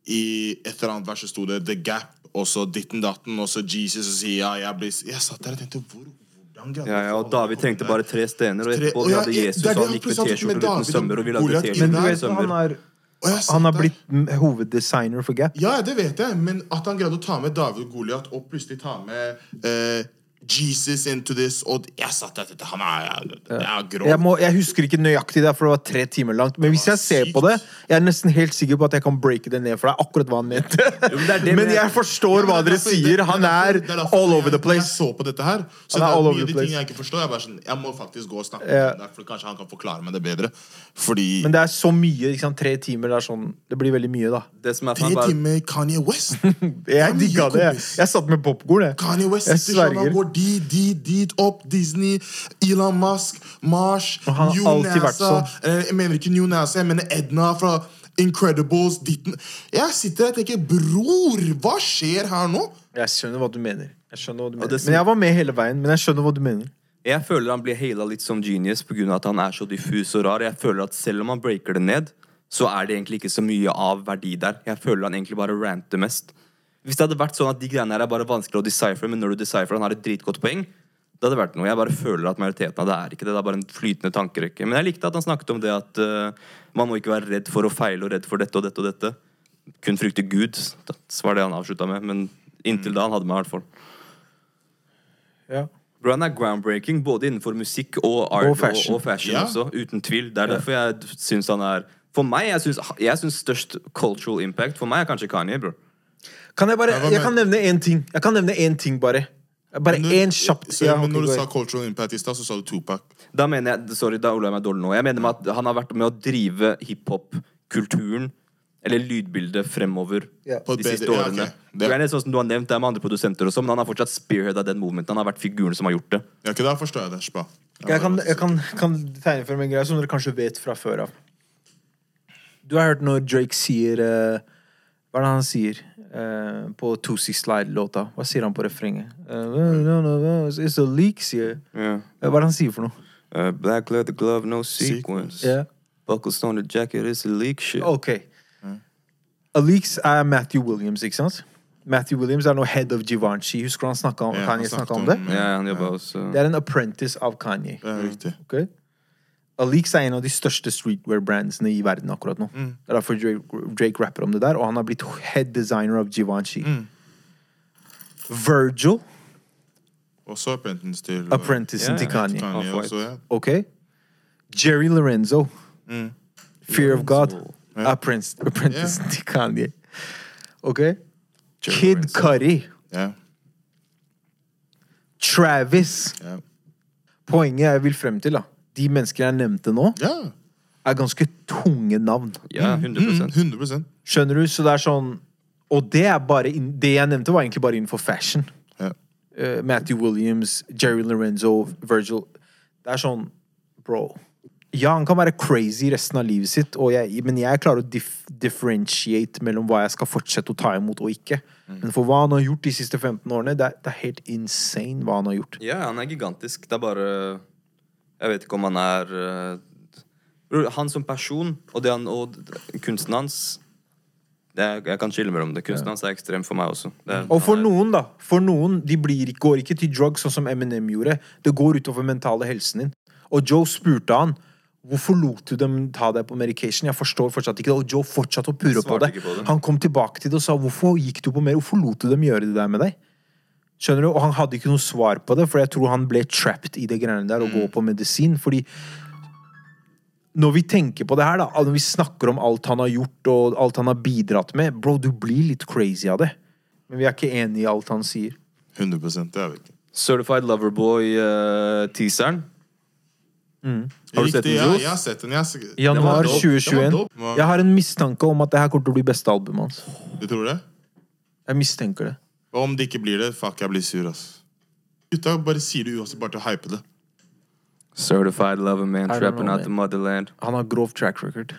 I et eller annet vers så sto det The Gap, og så ditten datten, og så Jesus, og sier ja, jeg ble Jeg satt der og tenkte hvor, hvordan ja, ja, og David trengte bare tre stener, og etterpå og vi ja, hadde Jesus, det og han gikk med T-skjorte uten sømmer, og vi lagde Men T-skjorter du vet uten han sømmer. er Og jeg Han har blitt hoveddesigner for Gap. Ja, det vet jeg, men at han greide å ta med David Goliat og plutselig ta med eh, Jesus into this Og jeg satt der Han er, er grov. Jeg, må, jeg husker ikke nøyaktig det, for det var tre timer langt. Men hvis jeg ser på det, jeg er nesten helt sikker på at jeg kan breake det ned for deg. Akkurat hva han mente. men det er det, Men jeg forstår Ja, hva dere derfor- sier. det- Han er derfor all over the place. Jeg så på dette her, så Han det er er all over mye av the de tingene place. jeg ikke forstår. Jeg, er bare sånn, jeg må faktisk gå og snakke Ja. med ham, for kanskje han kan forklare meg det bedre. Fordi Men det er så mye. Ikke sant? Tre timer, det er sånn Det blir veldig mye, da. Det som er tre bare timer Kanye West. Jeg digga det. Jeg satt med popkorn, jeg. Kanye West Jeg sånn, sverger. Dit, dit, dit, opp Disney, Elon Musk, Mars, New NASA sånn. eh, Jeg mener ikke New NASA, jeg mener Edna fra Incredibles. Ditten. Jeg sitter der og tenker Bror, hva skjer her nå? Jeg skjønner hva du mener. Jeg hva du mener. Men jeg var med hele veien. Men jeg skjønner hva du mener. Jeg føler han blir haila litt som genius pga. at han er så diffus og rar. Jeg føler at selv om han breaker det ned, så er det egentlig ikke så mye av verdi der. Jeg føler han egentlig bare ranter mest. Hvis det hadde vært sånn at de greiene her er bare vanskelig å decipher, men når du decipher han har et dritgodt poeng, det hadde vært noe. Jeg bare føler at majoriteten av det er ikke det. Det er bare en flytende tankerekke. Men jeg likte at han snakket om det at uh, man må ikke være redd for å feile og redd for dette og dette og dette. Kun frykte Gud. Det var det han avslutta med. Men inntil da han hadde meg, i hvert fall. Ja. Bro, han er groundbreaking både innenfor musikk og art Og og fashion. og, fashion Ja. også. Uten tvil. Det er derfor jeg syns han er For meg, jeg syns, størst cultural impact For meg er kanskje Kanye, bro. Kan jeg bare Jeg kan nevne én ting. Jeg kan nevne én ting, bare. Bare én kjapt så, ja, Men når du sa cultural impact i stad, så sa du Tupac. Da mener jeg Sorry, da ola jeg meg dårlig nå. Jeg mener med at han har vært med å drive hiphop-kulturen eller lydbildet fremover yeah. De siste årene. Det- er sånn som du har nevnt, det er med andre produsenter også, men han har fortsatt spearheada den movementen. Han har vært figuren som har gjort det. Ja, ikke da forstår jeg det. Spa. Jeg kan, jeg kan, kan tegne frem en greie som dere kanskje vet fra før av. Du har hørt når Drake sier uh, Hva er det han sier eh, på 2C Slide-låta? Hva sier han på refrenget? Uh, it's a leak, sier Eh, Hva er det han sier for noe? Uh, black leather glove, no sequence. Yeah. Buckles on the jacket, it's a leak shit. Ok. Aleeks er Matthew Williams, ikke sant? Matthew Williams er nå head of Givenchy. Husker du han snakka om, yeah, Kanye han om det? Ja, han jobba hos også Det er en apprentice av Kanye. Det er riktig. ok? Aleeks er en av de største streetwear-brandsene i verden akkurat nå. Mm. Det er derfor Drake, Drake rapper om det der, og han har blitt head designer av Givenchy. Mm. Virgil, Også apprentice til apprenticen yeah, til. Kanye. Kanye også, ja. Ok? Jerry Lorenzo, Mm. Fear of God, Ja. apprentice, apprenticen til Kanye. Ok? Jerry Kid Lorenzo. Cudi, Ja, Travis. Poenget jeg vil frem til, da. De menneskene jeg nevnte nå, ja. er ganske tunge navn. Ja, 100 Mm, 100 Skjønner du? Så det er sånn Og det er bare inn- Det jeg nevnte, var egentlig bare innenfor fashion. Ja. Eh, Matthew Williams, Jerry Lorenzo, Virgil. Det er sånn Bro. Ja, han kan være crazy resten av livet sitt, og jeg, men jeg klarer å dif differentiate mellom hva jeg skal fortsette å ta imot og ikke. Men for hva han har gjort de siste 15 årene, det er, det er helt insane hva han har gjort. Ja, han er gigantisk. Det er bare Jeg vet ikke om han er uh, Han som person og, det han, og kunsten hans det er, Jeg kan skille mellom det. Kunsten hans er ekstrem for meg også. Er, Og for noen, da. For noen, de blir, går ikke til drugs sånn som Eminem gjorde. Det går utover mentale helsen din. Og Joe spurte han Hvorfor lot du dem ta deg på medication? Jeg forstår fortsatt ikke det. Og Joe fortsatte å purre på det. på det. Han kom tilbake til det og sa hvorfor gikk du på mer? Hvorfor lot du dem gjøre det der med deg? Skjønner du? Og han hadde ikke noe svar på det, for jeg tror han ble trapped i det greiene der og gå på medisin. Fordi når vi tenker på det her, da, når vi snakker om alt han har gjort og alt han har bidratt med, bro, du blir litt crazy av det. Men vi er ikke enig i alt han sier. 100 det er vi ikke. Certified Loverboy-teaseren. Har du sett den, ja, jeg har sett den. Jeg, Januar 2021. Jeg har en mistanke om at det her kommer til å bli beste albumet hans. du tror det? Jeg mistenker det. Og om det ikke blir det, fuck, jeg blir sur, ass. Gutta bare sier det uansett bare til å hype det. Certified Lover Man, Trapping know, Out the Motherland. Han har grov track record.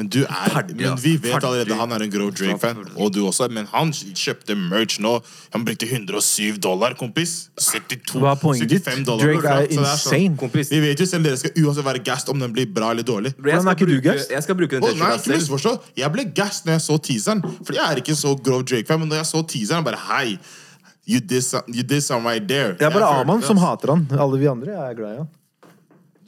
Men du er Ferdig, Men vi vet Ferdig. allerede han er en grov Drake-fan. Og du også. Men han kjøpte merch nå. Han brukte 107 dollar, kompis. 72, Hva er poenget ditt? 75 dollar. Drake er Så det sånn- insane. Kompis, Vi vet jo selv dere skal uansett være gassed om den blir bra eller dårlig. jeg Hvordan er skal ikke du bruke- gassed? Jeg skal bruke den Å, nei, T-skjorta ikke selv. misforstå. Jeg ble gassed når jeg så teaseren. Fordi jeg er ikke så grov Drake-fan, men når jeg så teaseren, bare hei. You did, some, you did some right there. Det er bare Jeg følte Aman det, som ass. hater han. Alle vi andre er glad i han.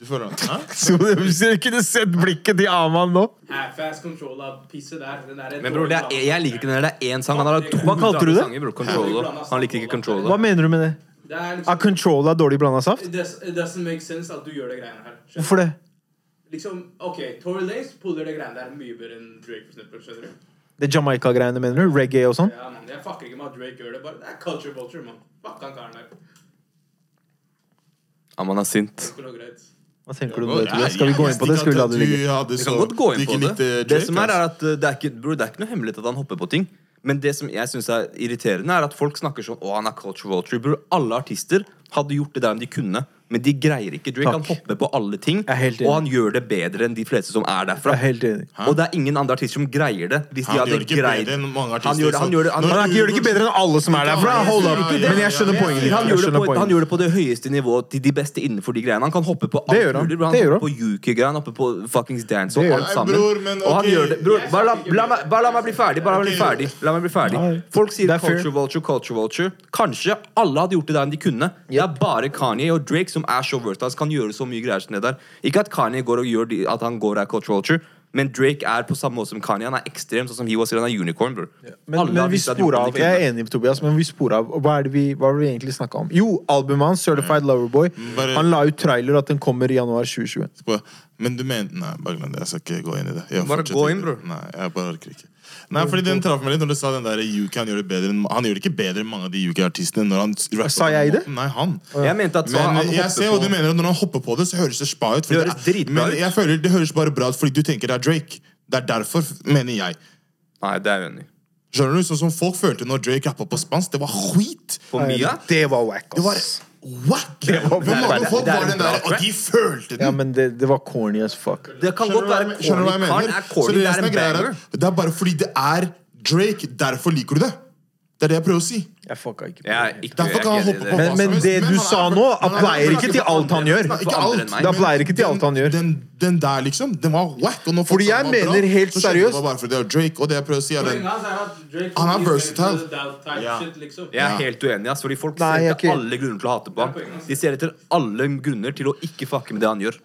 Du føler det? Hæ? Så du kunne sett blikket til Aman nå Half-ass control av pisset der. Den der Men bror, det er, jeg liker ikke den der. Det er én sang. Han har to Hva kalte du det? sanger, bror. Controller. Han liker ikke Hva Controller. mener du med det? Det er Er liksom Control av dårlig blanda saft? it, does, it doesn't make sense at du gjør det greiene her. Skjønner Hvorfor det? du? Liksom, ok, Tory Lace puller det greiene der mye bedre enn Drake. for eksempel, skjønner du? Det Jamaica-greiene, mener du? Reggae og sånn? Ja, man, Jeg fucker ikke med at Drake gjør det. bare Det er culture vulture, man. Fuck han karen der. Ja, man er sint. Ikke noe greit. Hva tenker du om det? jeg- Tobias? Skal vi gå inn på det? Skal vi la det ligge? Vi kan godt gå inn på det. Det som er, er at uh, det er, ikke, bro, det er ikke noe hemmelighet at han hopper på ting. Men det som jeg syns er irriterende, er at folk snakker sånn Å, han er culture vulture. Bror, alle artister hadde gjort det der om de kunne. Men de greier ikke. Drake Takk. kan hoppe på alle ting, og han gjør det bedre enn de fleste som er derfra. er. Og det er ingen andre artister som greier det. Hvis de Han hadde gjør det bedre enn mange Han gjør det, han gjør det, han, Når Han gjør det ikke bedre enn alle som er derfra. Hold up. Men jeg skjønner poenget ditt. han, gjør det på, han gjør det på det høyeste nivået til de beste innenfor de greiene. Han kan hoppe på alt han. mulig. Han hopper på UK-greiene, han hopper på fuckings dance og alt sammen. Og han gjør det bror, bare, la, meg, bli ferdig. Bare la meg bli ferdig. La meg bli ferdig. Folk sier er culture vulture, culture vulture. Kanskje alle hadde gjort det der enn de kunne. Det er bare Kanye og Drake som er så versatile, kan gjøre så mye greier som det der. Ikke at Kanye går og gjør de, at han går er culture. Men Drake er på samme måte som Kanye. Han er ekstrem, sånn som he was sier. Han er unicorn, bror. Men, men vi sporer av. Jeg er enig, Tobias, men vi sporer av. Hva er det vi, hva er det vi egentlig snakka om? Jo, albumet hans, Certified Loverboy. Bare- Han la ut trailer at den kommer i januar 2021. Men du mener Nei, bare glem det. Jeg skal ikke gå inn i det. Jeg Bare gå inn, bror. Nei, jeg bare orker ikke. Nei, fordi Den traff meg litt når du sa den der UK han gjør det bedre enn Han gjør det ikke bedre enn mange av de UK-artistene. når han rapper Sa jeg det? Nei, han. Jeg mente at så Men han jeg ser hva du mener, og når han hopper på det, så høres det spa ut. fordi Det høres dritbra ut. men jeg føler Det høres bare bra ut fordi du tenker det er Drake. Det er derfor, mener jeg. Nei, det er jeg enig i. Skjønner du? Sånn som folk følte når Drake rappa på spansk. Det var skit! For Mia Det var wack, Det var ass. Det var Hvor mange bad. folk Det er var den der, og de følte Ja, men det, det var corny as fuck. Det kan godt være jeg- skjønner du hva jeg corny. Karen mener? er Så corny. det Det er en greia er banger. at det er bare fordi det er Drake, derfor liker du det. Det er det jeg prøver å si. Jeg fucka ikke. Jeg ikke, Derfor kan han jeg er hoppe på. Men, men hva som det helst. du sa nå, men han er- ikke til alt han gjør. Ikke alt. Det pleier ikke til alt han gjør. Den, den der, liksom, den var whack. Fordi jeg mener helt jeg seriøst- det var bare fordi det Drake. Og det jeg prøver å si, er den Han er versatile. liksom. Jeg er helt uenig, ass, fordi folk ser er etter alle grunner til å hate på ham. De ser etter alle grunner til å ikke fucke med det han gjør.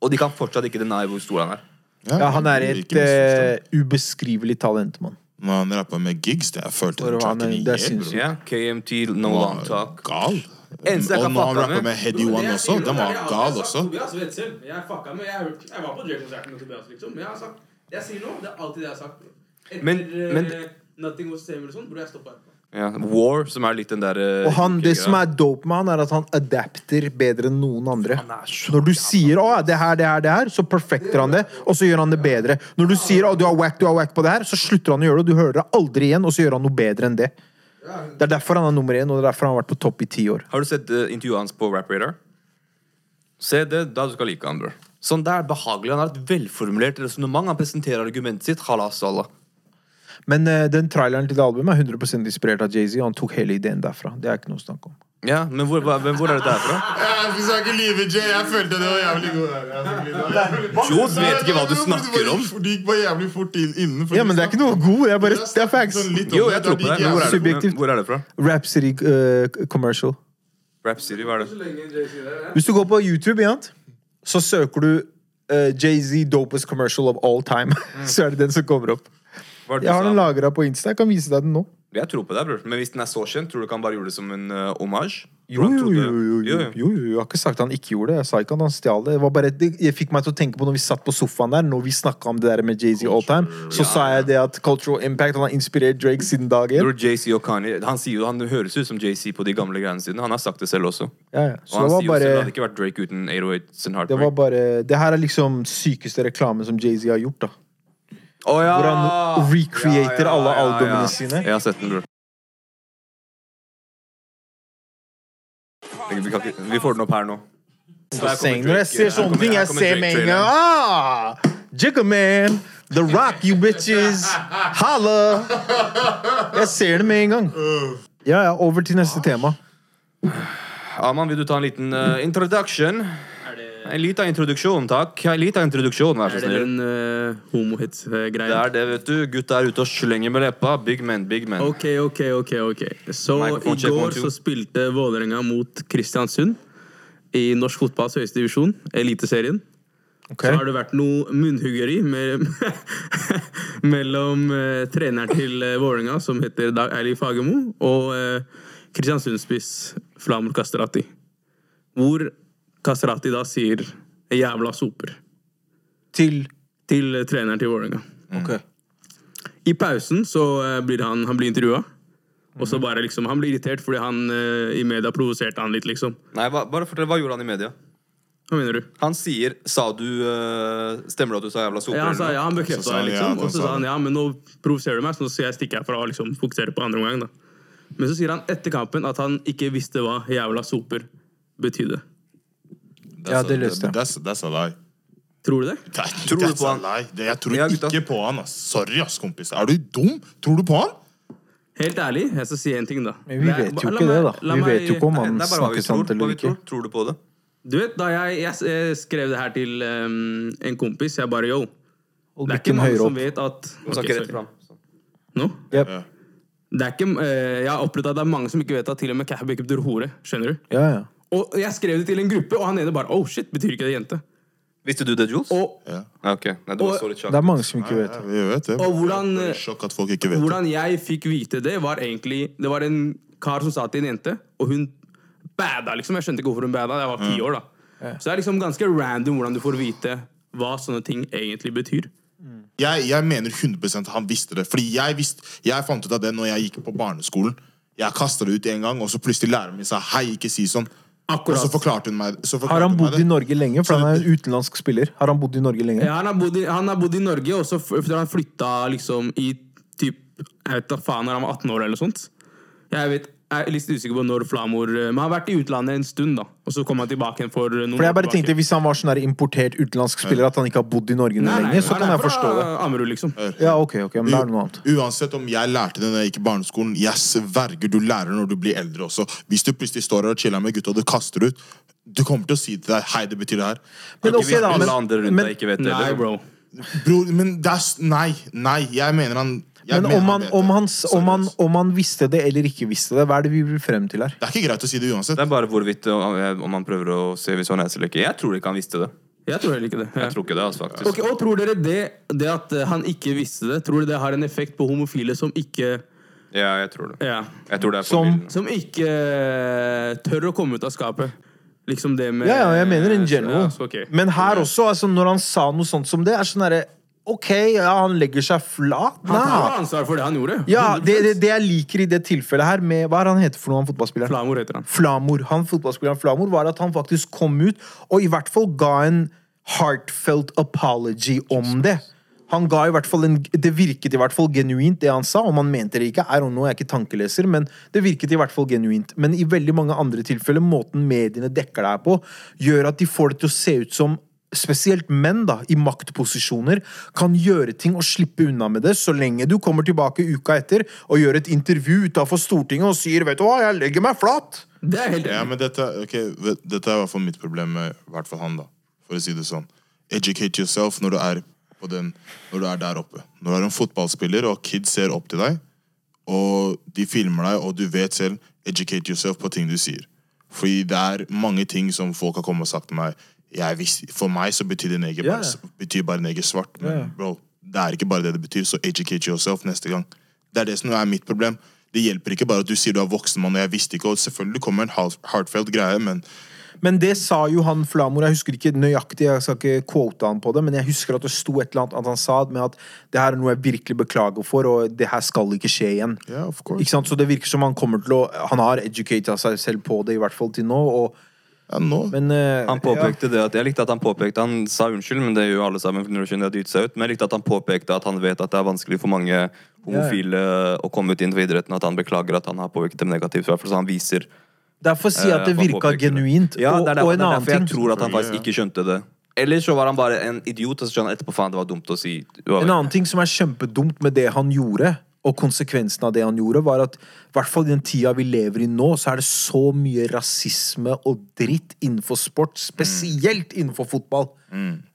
Og de kan fortsatt ikke deny hvor stor han er. Ja, han er et eh, ubeskrivelig talent, mann. Når han rappa med gigs, det jeg følte den tracken i hjel, Ja, KMT, No Long Talk. Gal. Eneste jeg Og kan når han fucke rapper med med Heady One også, den var gal har også. Tobias vet selv. Jeg fucka med Jeg, jeg var på Drake-konserten med Tobias, liksom. Men jeg har sagt jeg sier nå, det er alltid det jeg har sagt. Etter Men- men- eh, Nothing Was Same eller sånn, burde jeg stoppa. Ja, War, som er litt den der eh, Og han, det som er dope med han, er at han adapter bedre enn noen andre. Når du sier 'å, det her, det her, det her', så perfekter han det, og så gjør han det bedre. Når du sier 'å, du har whack, du har whack på det her', så slutter han å gjøre det, og du hører det aldri igjen, og så gjør han noe bedre enn det. Det er derfor han er nummer én, og det er derfor han har vært på topp i ti år. Har du sett uh, intervjuet hans på Rap Radar? Se det, da du skal like han, bror. Sånn, Det er behagelig. Han har et velformulert resonnement. Han presenterer argumentet sitt. Halas Allah. Men eh, den traileren til det albumet er 100 inspirert av Jay-Z, og han tok hele ideen derfra. Det er ikke noe å snakke om. Ja, Men hvor, hva, hvem, hvor er det derfra? Jeg skal ikke lyve, Jay. Jeg følte det var jævlig god. Jeg skal ikke lyve. Jo, vet ikke hva du snakker om. Det gikk bare jævlig fort inn, innen. Ja, men det er ikke noe god, det er bare det er facts. Sånn Jo, jeg tror på deg. det. Men hvor er det, hvor er det fra? Rhapsody uh, commercial. Rap City, hva er det? Hvis du går på YouTube, igjen, så søker du uh, Jay-Z dopest commercial of all time. så er det den som kommer opp. Jeg har den lagra på Insta. Jeg kan vise deg den nå. Jeg tror på deg, bror. Men hvis den er så kjent, tror du ikke han bare gjorde det som en uh, hommage? Jo, jo, jo, jo, jo, Jo, jo. jo, jo. Jeg har ikke sagt han ikke gjorde det. Jeg sa ikke at han stjal det. Det var bare, det jeg fikk meg til å tenke på når vi satt på sofaen der, når vi snakka om det der med Jay-Z all time, så sa jeg det at Cultural Impact han har inspirert Drake siden dag én. Jay-Z og Kanye Han sier jo, han høres ut som Jay-Z på de gamle greiene sine. Han har sagt det selv også. Ja, ja. Og han det var sier jo selv bare hadde ikke vært Drake uten 808s and det var bare Det her er liksom sykeste reklamen som Jay-Z har gjort, da. Å, ja! Hvor han recreater Ja, ja, alle albumene sine. Jeg har sett den, bror. Vi, ikke, vi får den opp her nå. Så Når jeg ser sånne ting, jeg ser med en gang ah, Jigga man! The Rock, you bitches! Holla! Jeg ser det med en gang. Ja, ja, over til neste tema. Aman, vil du ta en liten uh, introduction? En liten introduksjon, takk. En liten introduksjon, vær så er det snill. en uh, homohit-greie? Det er det, vet du. Gutta er ute og slenger med leppa. Big man, big man. Ok, ok, ok. ok Så i går så spilte Vålerenga mot Kristiansund i norsk fotballs høyeste divisjon, Eliteserien. Okay. Så har det vært noe munnhuggeri med, mellom uh, treneren til uh, Vålerenga, som heter Dag Eilif Fagermo, og uh, Kristiansund-spiss Flamur Kastrati. Hvor Kastrati da sier 'jævla soper' Til til eh, treneren til Vålerenga. Okay. I pausen så eh, blir han, han blir intervjua. Og så bare liksom, Han blir irritert fordi han eh, i media provoserte han litt, liksom. Nei, hva, bare fortell, hva gjorde han i media? Hva mener du? Han sier Sa du uh, Stemmer det at du sa jævla soper? Ja, han, sa, ja, han bekrefta det, liksom. Ja, Og så sa sa han ja, men nå provoserer du meg, så nå skal jeg stikke herfra og liksom fokusere på andre omgang. da. Men så sier han etter kampen at han ikke visste hva 'jævla soper' betydde. Ja, det løste jeg. That's, that's a lie. Tror du det? That, Tror du that's på a han? lie. Det, jeg tror Ja, gutta. ikke på han. ass. Sorry, ass, kompis. Er du dum? Tror du på han? Helt ærlig, jeg skal si en ting, da. Men vi Det er- vet jo la ikke det, da. la Vi meg- vet jo ikke om han det er bare hva vi snakker tror. sant Hva eller vi ikke. tror. Tror du på det? Du vet, da jeg, jeg, jeg skrev det her til um, en kompis, jeg bare yo Hold Det er ikke mange høyere som opp. vet at Du Ok, rett fram. Nå? Yep. Ja. Det er ikke, eh, jeg har opplevd at det er mange som ikke vet at til og med Kahbek betyr hore. Skjønner du? Ja, ja. Og jeg skrev det til en gruppe, og han ene bare Oh shit, betyr ikke det jente? Visste du det, Jules? Og, Ja. okay. ok. Nei, det var så litt Det er mange som ikke vet. Ja, vi vet det. Og hvordan- Det Sjokk at folk ikke vet det. hvordan jeg fikk vite det, var egentlig Det var en kar som sa til en jente, og hun bada, liksom. Jeg skjønte ikke hvorfor hun bada. Jeg var ti år, da. Så det er liksom ganske random hvordan du får vite hva sånne ting egentlig betyr. Jeg, jeg mener 100 han visste det. Fordi jeg, visste, jeg fant ut av det når jeg gikk på barneskolen. Jeg kasta det ut en gang, og så plutselig læreren min sa hei, ikke si sånn. Akkurat. Og så forklarte hun meg, så forklarte Har han bodd det. i Norge lenge? For han er en utenlandsk spiller. Har han bodd i Norge lenge? Ja, han, har bodd i, han har bodd i Norge, og så han flytta liksom i typ Jeg vet da faen når han var 18 år eller noe sånt. Jeg vet er litt usikker på når Flamor eh, Men har vært i utlandet en stund, da. Og så kom han tilbake igjen for noen For jeg bare tilbake. tenkte Hvis han var sånn importert utenlandsk spiller, at han ikke har bodd i Norge Nei, nei, lenge, så nei, kan nei, jeg forstå det. fra Ammerud, liksom. Ja, ok, ok, men det er noe annet. Uansett om jeg lærte det når jeg gikk i barneskolen, jeg sverger du lærer når du blir eldre også. Hvis du plutselig står her og chiller med gutta og du kaster ut, du kommer til å si til deg hei, det betyr det her. Men også, da, men, men, andre rundt men, deg ikke vet det. Nei, bro. bro. Men det er Nei, nei, jeg mener han jeg men om han, om, han, om, han, om han visste det eller ikke visste det, hva er det vi vil frem til her? Det er ikke greit å si det uansett. Det er bare hvorvidt uh, om han prøver å se hvis han er eller ikke. Jeg tror ikke han visste det. Jeg tror heller ikke det. Jeg tror ikke det, altså, faktisk. Ok, og tror dere det, det at eh, han ikke visste det, tror dere det har en effekt på homofile som ikke Ja, jeg tror det. Ja. Jeg tror det er Som- Som ikke eh, tør å komme ut av skapet. Liksom det med Ja, ja, jeg mener in general. ja, så ok. Men her også, altså, når han sa noe sånt som det, er sånn derre Ok, ja, han legger seg flat. Han tar ansvar for det han gjorde. Ja, det, det, det jeg liker i det tilfellet her, med Hva er han heter for noe, han fotballspilleren? Flamor heter han. Flamor. Han fotballspilleren Flamor var at han faktisk kom ut og i hvert fall ga en heartfelt apology om det. Han ga i hvert fall en, Det virket i hvert fall genuint, det han sa. Om han mente det ikke, er jeg er ikke tankeleser, men det virket i hvert fall genuint. Men i veldig mange andre tilfeller, måten mediene dekker her på, gjør at de får det til å se ut som Spesielt menn da, i maktposisjoner kan gjøre ting og slippe unna med det, så lenge du kommer tilbake uka etter og gjør et intervju utenfor Stortinget og sier 'vet du hva, jeg legger meg flat'. Det er helt Ja, men dette, okay, dette er i hvert fall mitt problem med i hvert fall han, da. For å si det sånn. Educate yourself når du er, på den, når du er der oppe. Når du er en fotballspiller, og kids ser opp til deg, og de filmer deg, og du vet selv Educate yourself på ting du sier. Fordi det er mange ting som folk har kommet og sagt til meg visste, For meg så betyr det neger Ja, bare, betyr bare neger svart. Men yeah. bro, det er ikke bare det det betyr, så educate yourself neste gang. Det er det som er mitt problem. Det hjelper ikke bare at du sier du er voksen mann, og jeg visste ikke. Og selvfølgelig kommer en heartfelt greie, men Men det sa jo han Flamor, jeg husker ikke nøyaktig, jeg skal ikke quote han på det, men jeg husker at det sto et eller annet at han sa med at det her er noe jeg virkelig beklager for, og det her skal ikke skje igjen. Course. Ikke sant? Så det virker som han kommer til å Han har educata seg selv på det, i hvert fall til nå, og ja, nå. Men uh, Han påpekte det at, Jeg likte at han påpekte Han sa unnskyld, men det gjør jo alle sammen. Men jeg likte at han påpekte at han vet at det er vanskelig for mange homofile å komme ut innenfor idretten. At han beklager at han har påvirket dem negativt. i hvert fall Så han viser Derfor sier jeg at det eh, virka genuint. Ja, og, det er, og derfor, en det er derfor jeg ting tror at han faktisk ikke skjønte det. Eller så var han bare en idiot, og så skjønner han etterpå faen det var dumt å si. En annen ting som er kjempedumt med det han gjorde, og konsekvensen av det han gjorde, var at i hvert fall i den tida vi lever i nå, så er det så mye rasisme og dritt innenfor sport, spesielt innenfor fotball.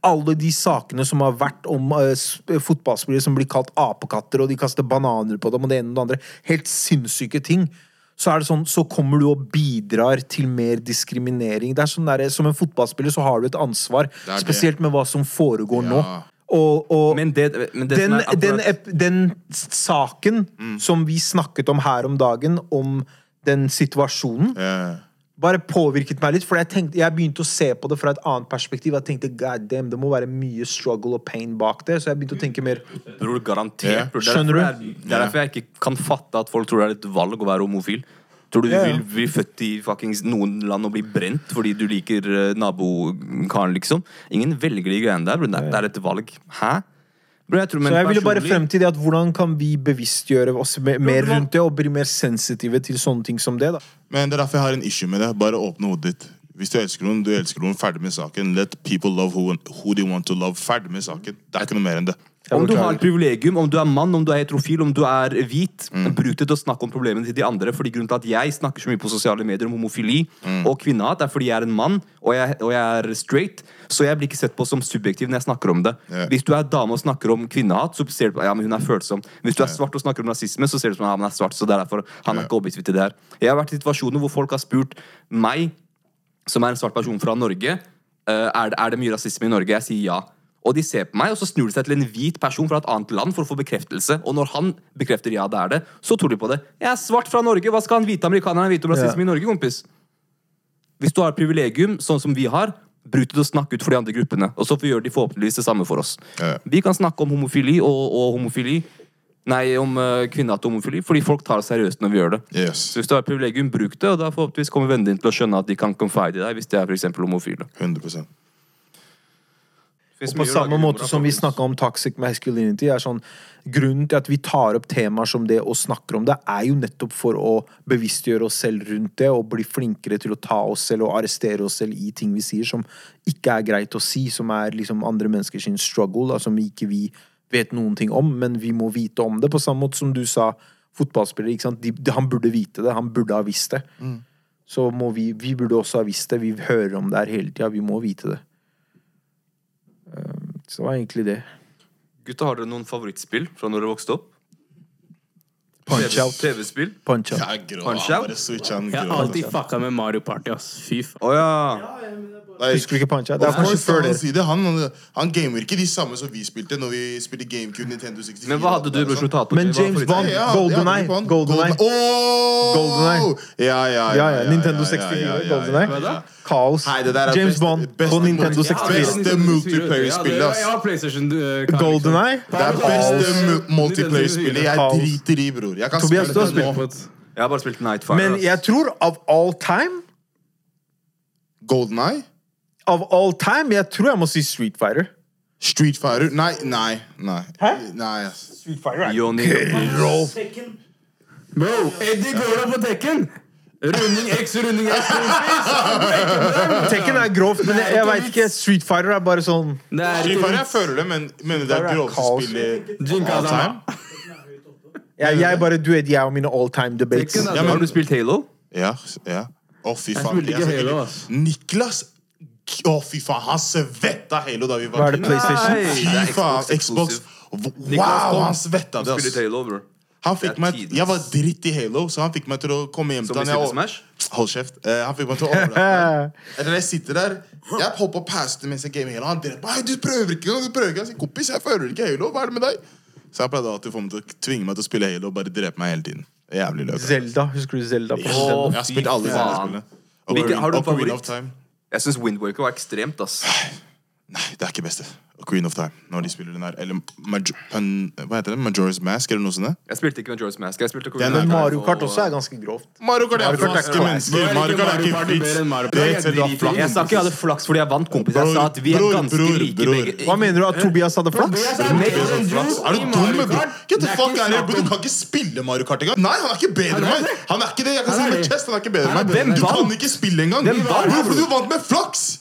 Alle de sakene som har vært om uh, fotballspillere som blir kalt apekatter, og de kaster bananer på dem, og det ene og det andre. Helt sinnssyke ting. Så er det sånn, så kommer du og bidrar til mer diskriminering. Det er sånn der, Som en fotballspiller så har du et ansvar, spesielt med hva som foregår nå. Og, og Men det, men det den, som er akkurat- den, den saken som vi snakket om her om dagen, om den situasjonen, yeah. bare påvirket meg litt. For jeg, tenkte, jeg begynte å se på det fra et annet perspektiv. Jeg tenkte god damn, det må være mye struggle og pain bak det. Så jeg begynte å tenke mer Bror, garantert. Yeah. Er Skjønner du? Det er derfor jeg ikke kan fatte at folk tror det er et valg å være homofil. Tror du du Ja, ja. vil bli født i fuckings noen land og bli brent fordi du liker uh, nabokaren, liksom? Ingen velger de greiene der. Bro. Det er- det er et valg. Hæ? Bro, jeg tror, men Så jeg ville bare frem til det at hvordan kan vi bevisstgjøre oss me- mer rundt det, og bli mer sensitive til sånne ting som det, da. Men det er derfor jeg har en issue med det. Bare åpne hodet ditt. Hvis du elsker noen, du elsker noen, ferdig med saken. Let people love who, who they want to love. Ferdig med saken. Det er ikke noe mer enn det. Om du har et privilegium, om du er mann, om du er heterofil, om du er hvit, Mm. bruk det til å snakke om problemene til de andre. Fordi Grunnen til at jeg snakker så mye på sosiale medier om homofili Mm. og kvinnehat, er fordi jeg er en mann og jeg, og jeg er straight. Så jeg blir ikke sett på som subjektiv når jeg snakker om det. Yeah. Hvis du er dame og snakker om kvinnehat, så ser du på ja, men hun er følsom. Hvis du er svart og snakker om rasisme, så ser du som ja, han er svart. Så det er derfor han er ikke objektiv til det her. Jeg har vært i situasjoner hvor folk har spurt meg, som er en svart person fra Norge, eh, er, det, er det mye rasisme i Norge? Jeg sier ja. Og de ser på meg, og så snur de seg til en hvit person fra et annet land for å få bekreftelse. Og når han bekrefter ja, det er det, så tror de på det. Jeg er svart fra Norge, hva skal han hvite amerikanerne vite om rasisme Ja. i Norge, kompis? Hvis du har privilegium, sånn som vi har, bruk det til å snakke ut for de andre gruppene. Og så gjør de forhåpentligvis det samme for oss. Ja. Vi kan snakke om homofili og, og homofili. Nei, om uh, kvinnehat og homofili, fordi folk tar det seriøst når vi gjør det. Yes. Så hvis du har et privilegium, bruk det, og da forhåpentligvis kommer vennene dine til å skjønne at de kan confide i deg hvis de er for homofile. 100 Finnes Og på samme måte som vi snakka om toxic masculinity, er sånn Grunnen til at vi tar opp temaer som det og snakker om det, er jo nettopp for å bevisstgjøre oss selv rundt det og bli flinkere til å ta oss selv og arrestere oss selv i ting vi sier som ikke er greit å si, som er liksom andre menneskers struggle, da, som ikke vi vet noen ting om, men vi må vite om det. På samme måte som du sa, fotballspillere, ikke sant? De, de, han burde vite det, han burde ha visst det. Så må vi, vi burde også ha visst det, vi hører om det her hele tida, vi må vite det. Så det var egentlig det. Gutta, har dere noen favorittspill fra når dere vokste opp? Punch out. TV-spill? Punch out. Jeg er grå. Punch out? Bare switcha han Jeg har grå. alltid fucka med Mario Party, ass. Fy faen. Å ja. Like, Husker du ikke punch out? Det er kanskje før det. si det? Han, han gamer ikke de samme som vi spilte når vi spilte GameCube, Nintendo 64. Men hva hadde du, og bror, sånn. Men James? Bond, Ja, ja, GoldenEye, jeg hadde på han. GoldenEye. Åh! GoldenEye. Ja, ja, ja. Ja, ja, Nintendo 64, ja, ja, ja, GoldenEye. ja, ja. Kaos. Nei, det der er James beste- Bond beste på Nintendo multi- 64. Beste multiplayer-spillet, ass. Jeg har PlayStation. uh, kar, GoldenEye. Det er beste mu- multiplayer-spillet. Jeg Kaos. driter i, bror. Jeg kan Tobias, spille du har spilt nå. Jeg har bare spilt Nightfire. Men ass. jeg tror av all time GoldenEye? Av all time, jeg tror jeg må si Street Fighter. Street Fighter? Nei, nei. nei. Hæ? Nei, ass. Street Fighter Johnny. Tekken. Bro, Eddie går da på Tekken! Runding X, runding X. Tekken er grovt, men jeg, jeg veit ikke. Street Fighter er bare sånn Det Street Fighter, jeg føler det, men mener det er Fighter er groveste kaos. spillet Jinka all time? Jeg, jeg bare, Du vet, jeg og mine all time debates. Tekken er- Ja, men- Har du spilt Halo? Ja, ja. Å, fy faen. spilte ikke Halo, ass. Niklas Å, fy faen, han svetta Halo da vi var Hva er det, PlayStation? Nei, Fy faen, Xbox. Wow, han svetta det, ass. Han fikk meg, jeg var dritt i Halo, så han fikk meg til å komme hjem til han. Jeg-? Hold kjeft. Uh, han fikk meg til å overraske jeg sitter der Jeg hopper på å passe det mens jeg gamer Halo. Han drev, meg. Du prøver ikke engang! Du prøver ikke. Jeg sier, kompis, jeg føler ikke Halo. Hva er det med deg? Så jeg pleide alltid å få meg til å tvinge meg til å spille Halo og bare drepe meg hele tiden. Jævlig løp. Zelda. Husker du Zelda på Jeg har spilt alle. Zelda-spillene. Har du Ocarina of Time. Jeg syns Windwaker var ekstremt, ass. Nei, det er ikke beste. Queen of Time. Når de spiller den her. Eller Major, Hva heter det? Majora's Mask, eller noe sånt? Jeg spilte ikke Majora's Mask. Jeg spilte Queen er- Men Mario Kart også er ganske grovt. Mario Kart er Mario flaske mennesker. Mario Kart er ikke vits. Jeg sa ikke jeg hadde flaks fordi jeg vant, kompis. Jeg sa at vi er ganske like bror. begge. Hva mener du? At Tobias hadde flaks? Er du dum, bror? Get the fuck out of. Du kan ikke spille Mario Kart engang. Nei, han er ikke bedre enn meg. Han er ikke det. Jeg kan si med chest, han er ikke bedre enn meg. Du kan ikke spille engang. Hvorfor du vant med flaks.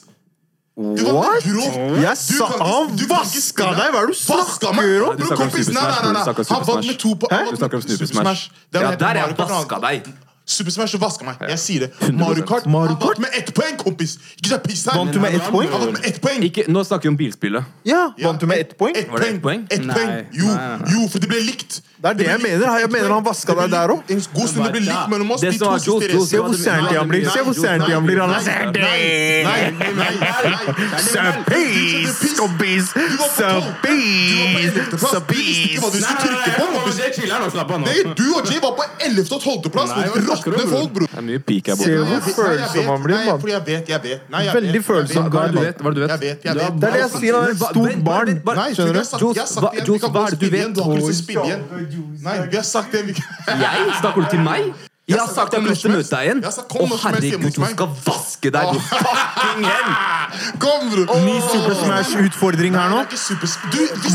What? Jeg sa Han vaska deg! Hva er det du snakker om? Du snakker om kompis, Super Smash, du snakker om Han Super vant med Smash. to på Hæ? Du snakker om Super Smash. Ja, der jeg vaska deg. Super Smash, vaska meg. Jeg sier det. Mario Kart Mario Kart? vant med ett poeng, kompis. Ikke så piss her. Vant du med ett poeng? Han vant med ett poeng. Ikke, nå snakker vi om bilspillet. Ja, Vant du med ett poeng? Ett poeng. Ett poeng. Jo, jo, for det ble likt. Det er det jeg mener. Jeg mener han vaska deg der òg. En god stund det blir likt mellom oss. De to siste Se hvor særlig han blir. Se hvor særlig han blir. Han er sånn. Sapis, kompis! Sapis! Sapis! Hva du og Jay var på 11. og 12. plass. Råtne folk, bror. Er Se hvor følsom han blir, mann. jeg vet, jeg vet. Veldig følsom vet. Hva er det du vet? Er det er det jeg sier. Han er et stort barn. Skjønner du? hva- er det du vet? Til. Nei, vi har sagt det. Jeg? Snakker du til meg? Jeg har sagt jeg har lyst til å møte deg igjen. Å herregud, du skal vaske deg, du fucking hjem! Kom, bror! Ny Super Smash-utfordring her nå.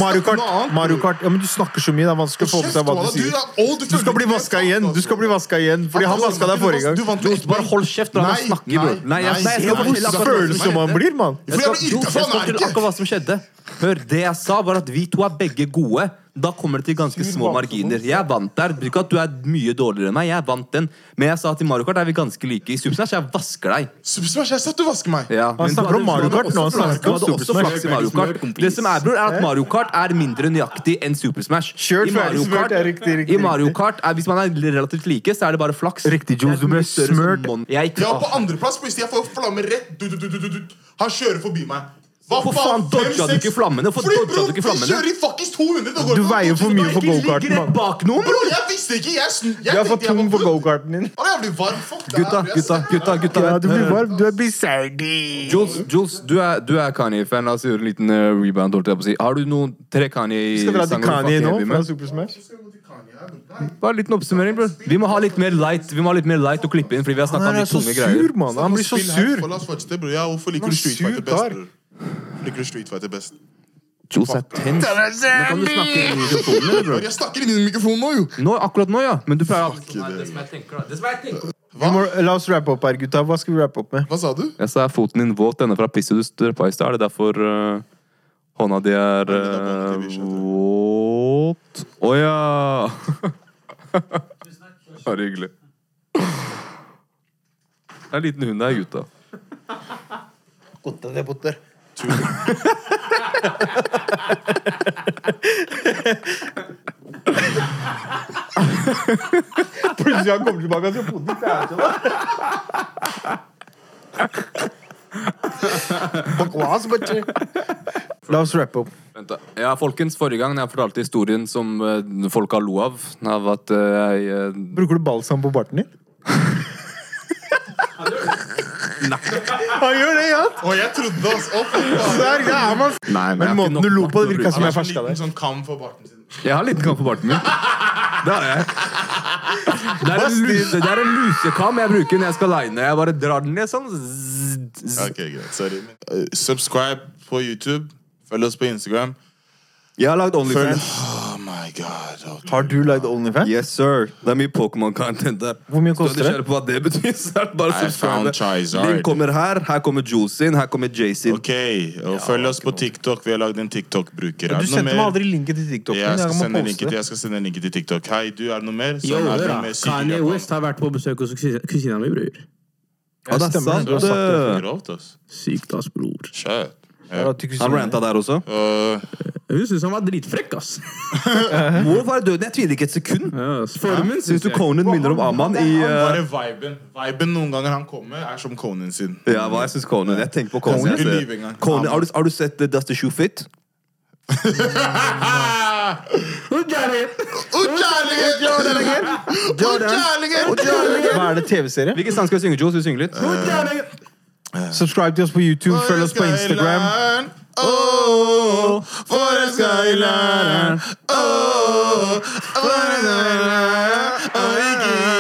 Mario Kart. Mario Kart. Ja, men Du snakker så mye. Det er vanskelig å få med seg hva du sier. Du old, Du skal bli vaska igjen. Du skal bli vaska igjen Fordi han vaska deg forrige gang. Bare hold kjeft når han snakker, bror. nei, jeg, skal fortelle som han blir, mann. Jeg skal, fortelle akkurat hva som skjedde. Hør, det jeg sa, var at vi to er begge gode. Da kommer det til ganske små marginer. Jeg vant der. Ikke at du er mye dårligere enn meg. Jeg vant den. Men jeg sa i Mario Kart er vi ganske like. I Super Smash jeg vasker deg. Super Smash, jeg sa at du vasker meg. Ja, men du snakker om Mario Kart nå, også flaks. Du hadde også flaks i Mario Kart. Det som er, bror, er at Mario Kart er mindre nøyaktig enn Super Smash. I Mario Kart- I Mario. Kart er, Hvis man er relativt like, så er det bare flaks. Riktig, Joe. du ble mon- Jeg er på andreplass, hvis jeg får flammer rett. Du, du, du, du, du, du. Han kjører forbi meg. Hva Hvorfor faen dodga du ikke flammene? Hvorfor Fordi, bro, du ikke Vi flammene? kjører i fuckings 200. det går Du veier for mye for gokarten. go-karten, ligg rett bak noen, Bro, jeg visste ikke. Jeg, sn- jeg Du er for tung for gokarten din. Å, jeg blir varm. Fuck det Gutta, her, gutta, gutta, gutta. Ja, du blir varm. Du er bizardi. Jules, Jules du er, du er Kanye-fan. La oss gjøre en liten uh, rebound. holdt jeg på å si. Har du noen tre Skal dra Kanye-sanger til du Kanye nå fra med? Super Smash? Bare en liten oppsummering, bror. Vi må ha litt mer light Vi må ha litt mer light å klippe inn, fordi vi har Han om er de så tunge greier. sur, mann. Han blir så sur. for hvorfor liker du Street Fighter best, bror? Liker du Street Fighter best? Jules er tens. Men kan du snakke inn i mikrofonen, eller, bro? Jeg snakker inn i mikrofonen nå, jo! Nå, akkurat nå, ja. Men du pleier alltid Ikke det. Som jeg tenker, da. Det som jeg tenker. Vi må, la oss rappe opp her, gutta. Hva skal vi rappe opp med? Hva sa du? Jeg sa er foten din våt, denne fra pisset du strøpa i stad. Er det derfor øh, hånda di er bikkja, våt? Å ja! Bare hyggelig. Det er en liten hund der, gutta. Gutta, det er botter. Plutselig han kommer tilbake og skal «Pudding, i er ikke det». Bakwas, butcher. La oss rappe opp. Vent da. Ja, folkens, Forrige gang jeg fortalte historien som uh, folk har lo av, av at øh, jeg øh, Bruker du balsam på barten din? Han gjør det, ja! Å, jeg trodde oss! opp. Der, ja, man. Nei, men Men måten du lo på, det virka som jeg har ferska deg. sånn kam for barten sin. Jeg har liten kam på barten min. Det har jeg. Det er, en luse, det er en lusekam jeg bruker når jeg skal line. Jeg bare drar den ned sånn. Zzz, zzz. Ok, greit. Sorry. Uh, subscribe på YouTube. Følg oss på Instagram. Jeg har lagd Følg OnlyFans. Oh my god. Okay. Har du lagd OnlyFans? Yes, sir. Det er mye Pokémon-content der. Hvor mye er koster det? på hva det betyr, så bare å I found subscribe. Charizard. Link kommer her. Her kommer Jules. Her kommer Jay. Ok, og følg oss på TikTok. Vi har lagd en TikTok-bruker. Er Du sendte meg aldri linken til TikTok. Jeg skal, sende til, jeg skal sende linken til TikTok. Hei, du, er det noe mer? Sånn, er det Kanye West har vært på besøk hos kusina mi, bror. Ja, det er sant. Du har sagt det grovt, ass. Sykt, ass, bror. Skjøt. Ja. Han ranta der også. Uh, Hun syns han var dritfrekk, ass. Må være døden. Jeg tviler ikke et sekund. Ja. Formen Syns du Conan minner om Aman i bare viben. Viben noen ganger han kommer, er som Conan sin. Ja, hva jeg syns Conan Jeg tenker på Conan. Conan? jeg ser- engang. Conan har, du, har du sett uh, Dusty Shoe Fit? Hva er det TV-serie? Hvilken sang skal vi synge, Jules? Vi synge litt. Subscribe til oss på YouTube, følg oss på Instagram. Oh, for en skyline. Oh, for en skyline. Og ikke